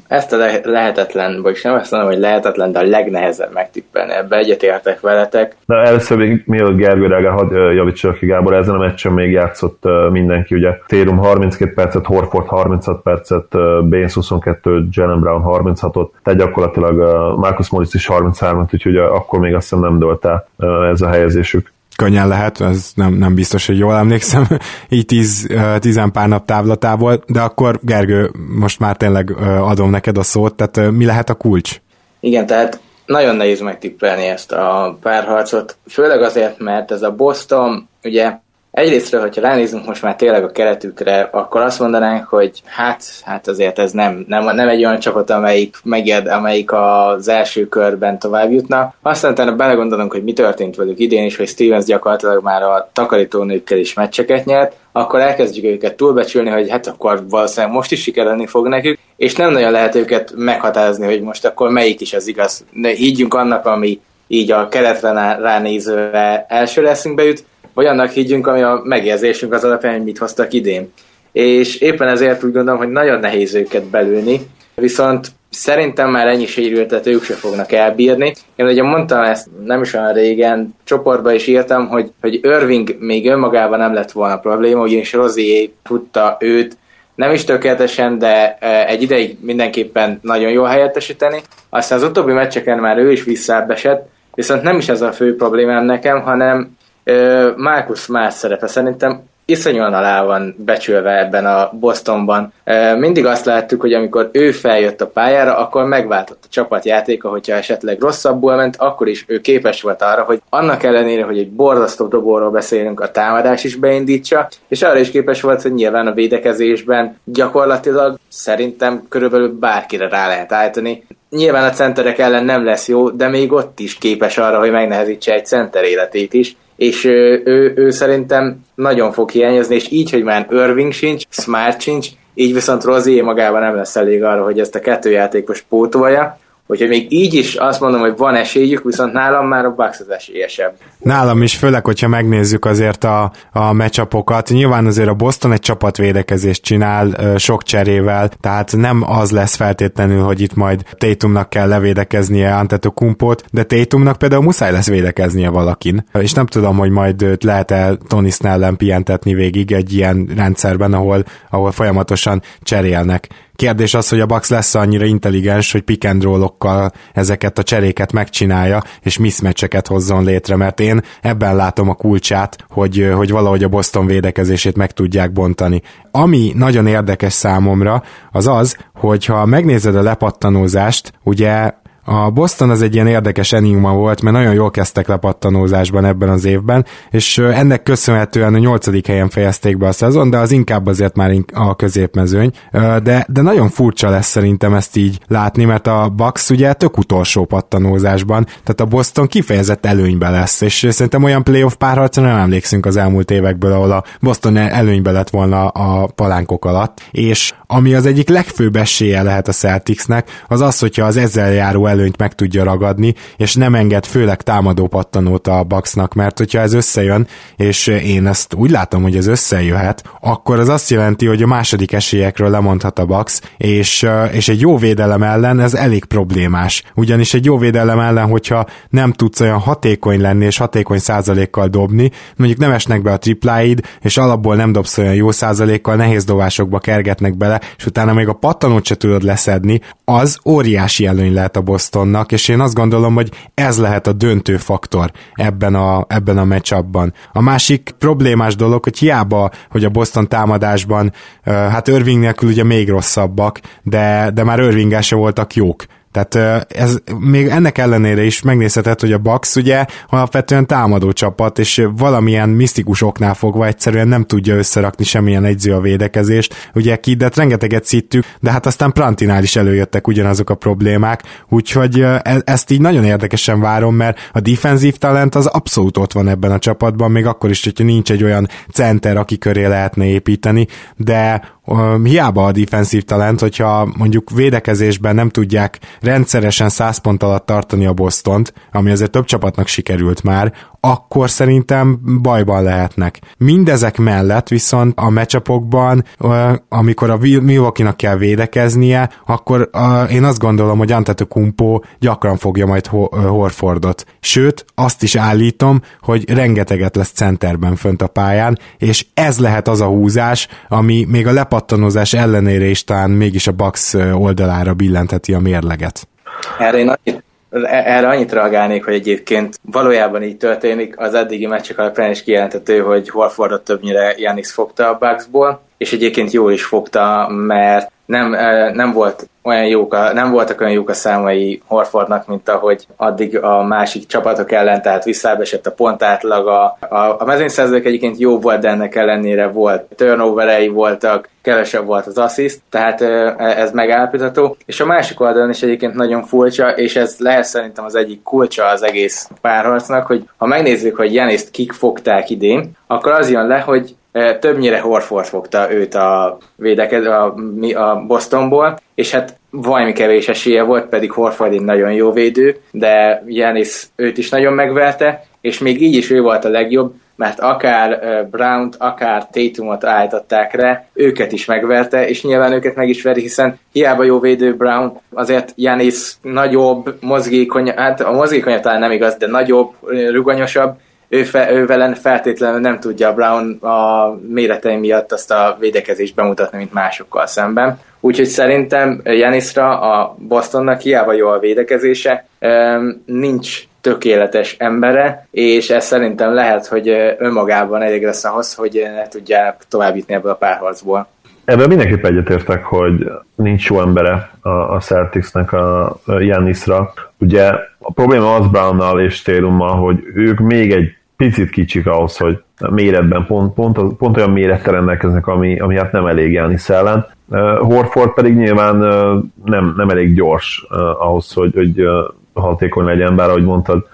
ezt a lehetetlen, vagyis nem azt mondom, hogy lehetetlen, de a legnehezebb megtippelni. Ebbe egyetértek veletek. Na először még mielőtt Gergő reagál, hadd javítsak ki Gábor, ezen a meccsen még játszott mindenki, ugye Térum 32 percet, Horford 36 percet, Baines 22, Jalen Brown 36-ot, tehát gyakorlatilag Marcus Morris is 33-at, úgyhogy akkor még azt hiszem nem dölt el ez a helyezésük könnyen lehet, ez nem, nem biztos, hogy jól emlékszem, <laughs> így tíz, tizen pár nap távlatából, de akkor Gergő, most már tényleg adom neked a szót, tehát mi lehet a kulcs? Igen, tehát nagyon nehéz megtippelni ezt a párharcot, főleg azért, mert ez a Boston, ugye Egyrésztről, hogyha ránézünk most már tényleg a keretükre, akkor azt mondanánk, hogy hát, hát azért ez nem, nem, nem egy olyan csapat, amelyik meged, amelyik az első körben tovább jutna. Aztán utána belegondolunk, hogy mi történt velük idén is, hogy Stevens gyakorlatilag már a takarítónőkkel is meccseket nyert, akkor elkezdjük őket túlbecsülni, hogy hát akkor valószínűleg most is sikerülni fog nekük, és nem nagyon lehet őket meghatározni, hogy most akkor melyik is az igaz. Ne higgyünk annak, ami így a keretre ránézőre első leszünk jut, vagy annak higgyünk, ami a megérzésünk az alapján, hogy mit hoztak idén. És éppen ezért úgy gondolom, hogy nagyon nehéz őket belülni, viszont szerintem már ennyi sérültet ők se fognak elbírni. Én ugye mondtam ezt nem is olyan régen, csoportba is írtam, hogy, hogy Irving még önmagában nem lett volna probléma, ugyanis Rozier tudta őt nem is tökéletesen, de e, egy ideig mindenképpen nagyon jól helyettesíteni. Aztán az utóbbi meccseken már ő is visszaesett, viszont nem is ez a fő problémám nekem, hanem Marcus más szerepe szerintem iszonyúan alá van becsülve ebben a Bostonban. Mindig azt láttuk, hogy amikor ő feljött a pályára, akkor megváltott a csapatjátéka, hogyha esetleg rosszabbul ment, akkor is ő képes volt arra, hogy annak ellenére, hogy egy borzasztó dobóról beszélünk, a támadás is beindítsa, és arra is képes volt, hogy nyilván a védekezésben gyakorlatilag szerintem körülbelül bárkire rá lehet állítani. Nyilván a centerek ellen nem lesz jó, de még ott is képes arra, hogy megnehezítse egy center életét is és ő, ő, ő szerintem nagyon fog hiányozni, és így, hogy már Irving sincs, Smart sincs, így viszont Rozier magában nem lesz elég arra, hogy ezt a kettő játékos pótolja, Úgyhogy még így is azt mondom, hogy van esélyük, viszont nálam már a Bucks az esélyesebb. Nálam is, főleg, hogyha megnézzük azért a, a meccsapokat. Nyilván azért a Boston egy csapatvédekezést csinál sok cserével, tehát nem az lesz feltétlenül, hogy itt majd Tatumnak kell levédekeznie Antetokumpot, de Tatumnak például muszáj lesz védekeznie valakin. És nem tudom, hogy majd lehet-e Tony Snellen pihentetni végig egy ilyen rendszerben, ahol, ahol folyamatosan cserélnek. Kérdés az, hogy a Bucks lesz annyira intelligens, hogy pick and roll-okkal ezeket a cseréket megcsinálja, és mismatcheket hozzon létre, mert én ebben látom a kulcsát, hogy, hogy valahogy a Boston védekezését meg tudják bontani. Ami nagyon érdekes számomra, az az, hogyha megnézed a lepattanózást, ugye a Boston az egy ilyen érdekes enigma volt, mert nagyon jól kezdtek lepattanózásban ebben az évben, és ennek köszönhetően a nyolcadik helyen fejezték be a szezon, de az inkább azért már a középmezőny. De, de nagyon furcsa lesz szerintem ezt így látni, mert a Bucks ugye tök utolsó pattanózásban, tehát a Boston kifejezett előnybe lesz, és szerintem olyan playoff párharcra nem emlékszünk az elmúlt évekből, ahol a Boston előnybe lett volna a palánkok alatt, és ami az egyik legfőbb esélye lehet a Celticsnek, az az, hogyha az ezzel járó előnyt meg tudja ragadni, és nem enged főleg támadó pattanót a Bucksnak, mert hogyha ez összejön, és én ezt úgy látom, hogy ez összejöhet, akkor az azt jelenti, hogy a második esélyekről lemondhat a Bucks, és, és egy jó védelem ellen ez elég problémás. Ugyanis egy jó védelem ellen, hogyha nem tudsz olyan hatékony lenni, és hatékony százalékkal dobni, mondjuk nem esnek be a tripláid, és alapból nem dobsz olyan jó százalékkal, nehéz dobásokba kergetnek bele, és utána még a pattanót se tudod leszedni, az óriási előny lehet a Bostonnak, és én azt gondolom, hogy ez lehet a döntő faktor ebben a, ebben a matchupban. A másik problémás dolog, hogy hiába, hogy a Boston támadásban, hát Irving nélkül ugye még rosszabbak, de, de már Irving se voltak jók. Tehát ez még ennek ellenére is megnézhetett, hogy a Bucks ugye alapvetően támadó csapat, és valamilyen misztikus oknál fogva egyszerűen nem tudja összerakni semmilyen egyző a védekezést. Ugye Kiddet rengeteget szittük, de hát aztán Prantinál is előjöttek ugyanazok a problémák, úgyhogy e, ezt így nagyon érdekesen várom, mert a defensív talent az abszolút ott van ebben a csapatban, még akkor is, hogyha nincs egy olyan center, aki köré lehetne építeni, de hiába a defensív talent, hogyha mondjuk védekezésben nem tudják rendszeresen 100 pont alatt tartani a Bostont, ami azért több csapatnak sikerült már, akkor szerintem bajban lehetnek. Mindezek mellett viszont a meccsapokban, amikor a Milwaukee-nak kell védekeznie, akkor én azt gondolom, hogy Antetokumpo gyakran fogja majd Horfordot. Sőt, azt is állítom, hogy rengeteget lesz centerben fönt a pályán, és ez lehet az a húzás, ami még a lepattanozás ellenére is talán mégis a Bucks oldalára billentheti a mérleget. Erre én annyit erre annyit reagálnék, hogy egyébként valójában így történik, az eddigi meccsek alapján is kijelentető, hogy Horfordot többnyire Janis fogta a Bucksból, és egyébként jól is fogta, mert nem, nem volt olyan jók a, nem voltak olyan jók a számai Horfordnak, mint ahogy addig a másik csapatok ellen, tehát visszábesett a pontátlaga. A, a mezőnyszerzők egyébként jó volt, de ennek ellenére volt turnoverei voltak, kevesebb volt az assziszt, tehát ez megállapítható. És a másik oldalon is egyébként nagyon furcsa, és ez lehet szerintem az egyik kulcsa az egész párharcnak, hogy ha megnézzük, hogy Janiszt kik fogták idén, akkor az jön le, hogy többnyire Horford fogta őt a védekező a, a Bostonból, és hát valami kevés esélye volt, pedig Horford egy nagyon jó védő, de Janis őt is nagyon megverte, és még így is ő volt a legjobb, mert akár Brown-t, akár Tatumot állították rá, őket is megverte, és nyilván őket meg is veri, hiszen hiába jó védő Brown, azért Janis nagyobb, mozgékony, hát a mozgékony talán nem igaz, de nagyobb, ruganyosabb, ő, fe, ő velen feltétlenül nem tudja Brown a méretei miatt azt a védekezést bemutatni, mint másokkal szemben. Úgyhogy szerintem Janisra a Bostonnak hiába jó a védekezése, nincs tökéletes embere, és ez szerintem lehet, hogy önmagában elég lesz ahhoz, hogy ne tudják továbbítni ebből a párharcból. Ebben mindenképp egyetértek, hogy nincs jó embere a, a Celticsnek a Janisra. Ugye a probléma az Brownnal és Térummal, hogy ők még egy picit kicsik ahhoz, hogy méretben pont, pont, pont olyan mérettel rendelkeznek, ami, ami hát nem elég Janis ellen. Horford pedig nyilván nem, nem elég gyors uh, ahhoz, hogy, hogy uh, hatékony legyen, bár ahogy mondtad,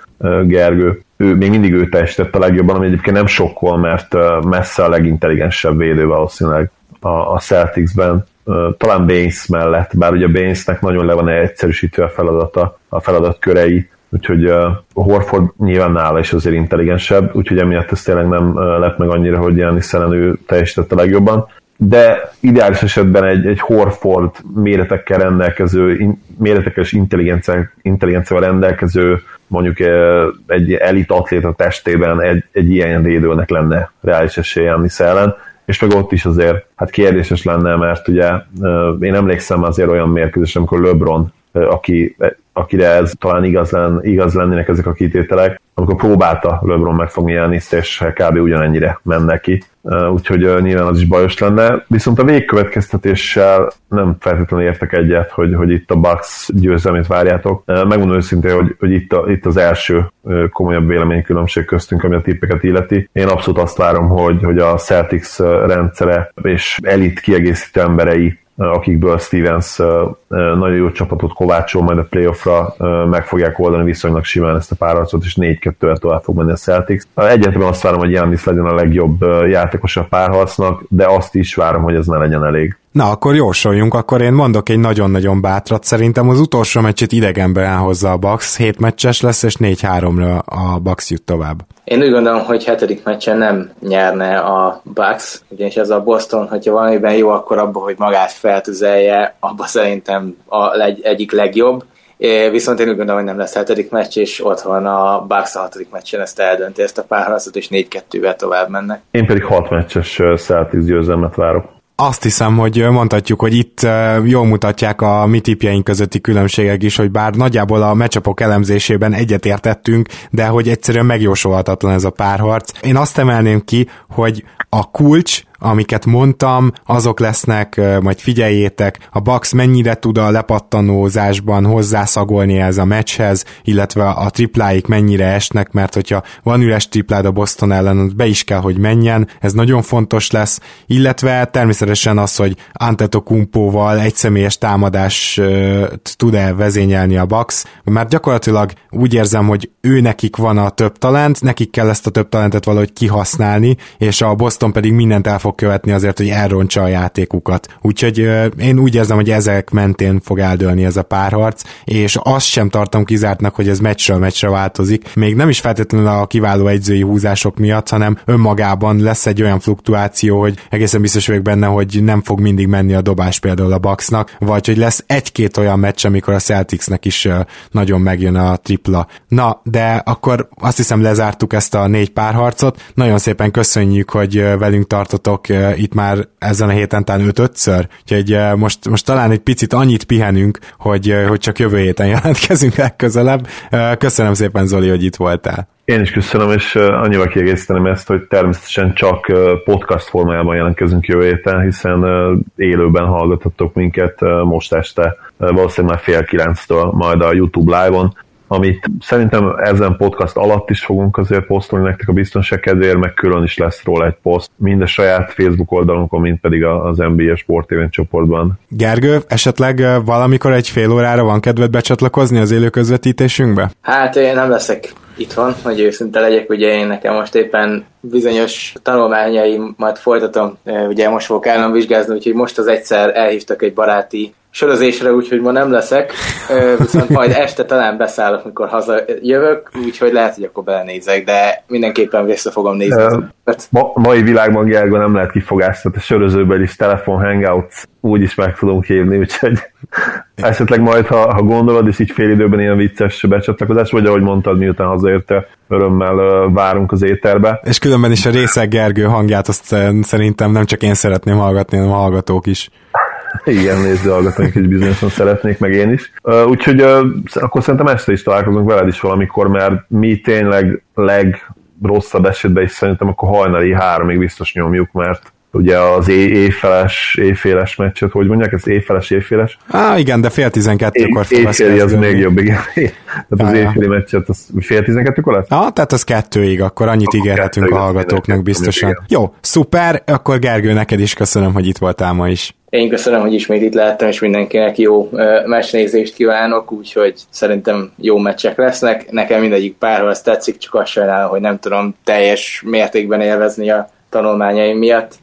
Gergő, ő, még mindig ő teljesített a legjobban, ami egyébként nem sokkol, mert messze a legintelligensebb védő valószínűleg a, a Celticsben talán Baines mellett, bár ugye Bainesnek nagyon le van egyszerűsítve a feladata, a feladatkörei, úgyhogy uh, Horford nyilván nála is azért intelligensebb, úgyhogy emiatt ez tényleg nem lett meg annyira, hogy ilyen Szelen ő teljesítette legjobban. De ideális esetben egy, egy Horford méretekkel rendelkező, in, méretekkel és intelligenciával rendelkező mondjuk egy elit atléta testében egy, egy ilyen védőnek lenne reális esélye Jannis Szelen és meg ott is azért hát kérdéses lenne, mert ugye én emlékszem azért olyan mérkőzés, amikor LeBron, aki, akire ez talán igaz, len, igaz lennének ezek a kitételek, amikor próbálta LeBron megfogni Janiszt, és kb. ugyanennyire menne ki. Úgyhogy nyilván az is bajos lenne. Viszont a végkövetkeztetéssel nem feltétlenül értek egyet, hogy, hogy itt a Bucks győzelmét várjátok. Megmondom őszintén, hogy, hogy itt, a, itt az első komolyabb véleménykülönbség köztünk, ami a tippeket illeti. Én abszolút azt várom, hogy, hogy a Celtics rendszere és elit kiegészítő emberei akikből Stevens nagyon jó csapatot kovácsol, majd a playoffra meg fogják oldani viszonylag simán ezt a párharcot, és 4-2-el tovább fog menni a Celtics. Egyetlen azt várom, hogy Giannis legyen a legjobb játékos a párharcnak, de azt is várom, hogy ez ne legyen elég. Na, akkor jósoljunk, akkor én mondok egy nagyon-nagyon bátrat. Szerintem az utolsó meccset idegenben elhozza a Bucks, 7 meccses lesz, és 4-3-ra a Bucks jut tovább. Én úgy gondolom, hogy hetedik meccsen nem nyerne a Bucks, ugyanis ez a Boston, hogyha valamiben jó, akkor abban, hogy magát feltüzelje, abban szerintem a leg, egyik legjobb. É, viszont én úgy gondolom, hogy nem lesz hetedik meccs, és otthon a Bucks a hatodik meccsen ezt eldönti ezt a párharcot, és 4-2-vel tovább mennek. Én pedig hat meccses Celtics győzelmet várok azt hiszem, hogy mondhatjuk, hogy itt jól mutatják a mi tipjeink közötti különbségek is, hogy bár nagyjából a meccsapok elemzésében egyetértettünk, de hogy egyszerűen megjósolhatatlan ez a párharc. Én azt emelném ki, hogy a kulcs amiket mondtam, azok lesznek, majd figyeljétek, a Bucks mennyire tud a lepattanózásban hozzászagolni ez a meccshez, illetve a tripláik mennyire esnek, mert hogyha van üres triplád a Boston ellen, be is kell, hogy menjen, ez nagyon fontos lesz, illetve természetesen az, hogy Antetokumpóval egy személyes támadás tud-e vezényelni a Bucks, mert gyakorlatilag úgy érzem, hogy ő nekik van a több talent, nekik kell ezt a több talentet valahogy kihasználni, és a Boston pedig mindent el fog fog követni azért, hogy elrontsa a játékukat. Úgyhogy én úgy érzem, hogy ezek mentén fog eldőlni ez a párharc, és azt sem tartom kizártnak, hogy ez meccsről meccsre változik. Még nem is feltétlenül a kiváló egyzői húzások miatt, hanem önmagában lesz egy olyan fluktuáció, hogy egészen biztos vagyok benne, hogy nem fog mindig menni a dobás például a Bucksnak, vagy hogy lesz egy-két olyan meccs, amikor a Celticsnek is nagyon megjön a tripla. Na, de akkor azt hiszem lezártuk ezt a négy párharcot. Nagyon szépen köszönjük, hogy velünk tartotok voltatok itt már ezen a héten talán ötötször, úgyhogy most, most talán egy picit annyit pihenünk, hogy, hogy csak jövő héten <laughs> jelentkezünk legközelebb. Köszönöm szépen Zoli, hogy itt voltál. Én is köszönöm, és annyival kiegészíteném ezt, hogy természetesen csak podcast formájában jelentkezünk jövő héten, hiszen élőben hallgathatok minket most este, valószínűleg már fél kilenctől, majd a YouTube live-on, amit szerintem ezen podcast alatt is fogunk azért posztolni nektek a biztonság kedvéért, meg külön is lesz róla egy poszt, mind a saját Facebook oldalunkon, mind pedig az NBA Sport csoportban. Gergő, esetleg valamikor egy fél órára van kedved becsatlakozni az élő közvetítésünkbe? Hát én nem leszek itthon, hogy őszinte legyek, ugye én nekem most éppen bizonyos tanulmányaimat folytatom, ugye most fogok államvizsgázni, úgyhogy most az egyszer elhívtak egy baráti sörözésre, úgyhogy ma nem leszek, viszont majd este talán beszállok, mikor hazajövök, úgyhogy lehet, hogy akkor belenézek, de mindenképpen vissza fogom nézni. Ma, mai világban Gergo nem lehet kifogászni, a sörözőben is telefon hangouts úgy is meg tudunk hívni, úgyhogy <laughs> esetleg majd, ha, ha gondolod, és így fél időben ilyen vicces becsatlakozás, vagy ahogy mondtad, miután hazaérte, örömmel várunk az éterbe. És különben is a részeg Gergő hangját azt szerintem nem csak én szeretném hallgatni, hanem a hallgatók is. Igen, néző hallgatóink is bizonyosan szeretnék, meg én is. Úgyhogy akkor szerintem este is találkozunk veled is valamikor, mert mi tényleg legrosszabb esetben is szerintem akkor hajnali háromig biztos nyomjuk, mert ugye az éjfeles, éjféles meccset, hogy mondják, ez éjfeles, éjféles? Á, igen, de fél tizenkettőkor fog Éjféli az még jobb, igen. Tehát az éjféli meccset, az fél tizenkettőkor lesz? Ah, tehát az kettőig, akkor annyit akkor ígérhetünk a hallgatóknak biztosan. Jó, szuper, akkor Gergő, neked is köszönöm, hogy itt voltál ma is. Én köszönöm, hogy ismét itt lehettem, és mindenkinek jó meccsnézést kívánok, úgyhogy szerintem jó meccsek lesznek. Nekem mindegyik párhoz tetszik, csak azt sajnálom, hogy nem tudom teljes mértékben élvezni a tanulmányaim miatt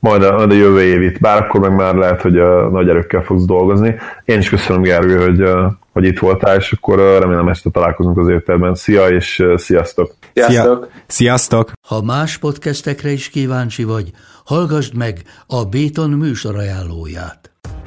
majd a, majd a jövő évit, bár akkor meg már lehet, hogy a nagy erőkkel fogsz dolgozni. Én is köszönöm, Gergő, hogy, hogy itt voltál, és akkor remélem este találkozunk az évtelben. Szia, és sziasztok! Sziasztok! Sziasztok! Ha más podcastekre is kíváncsi vagy, hallgassd meg a Béton műsor ajánlóját.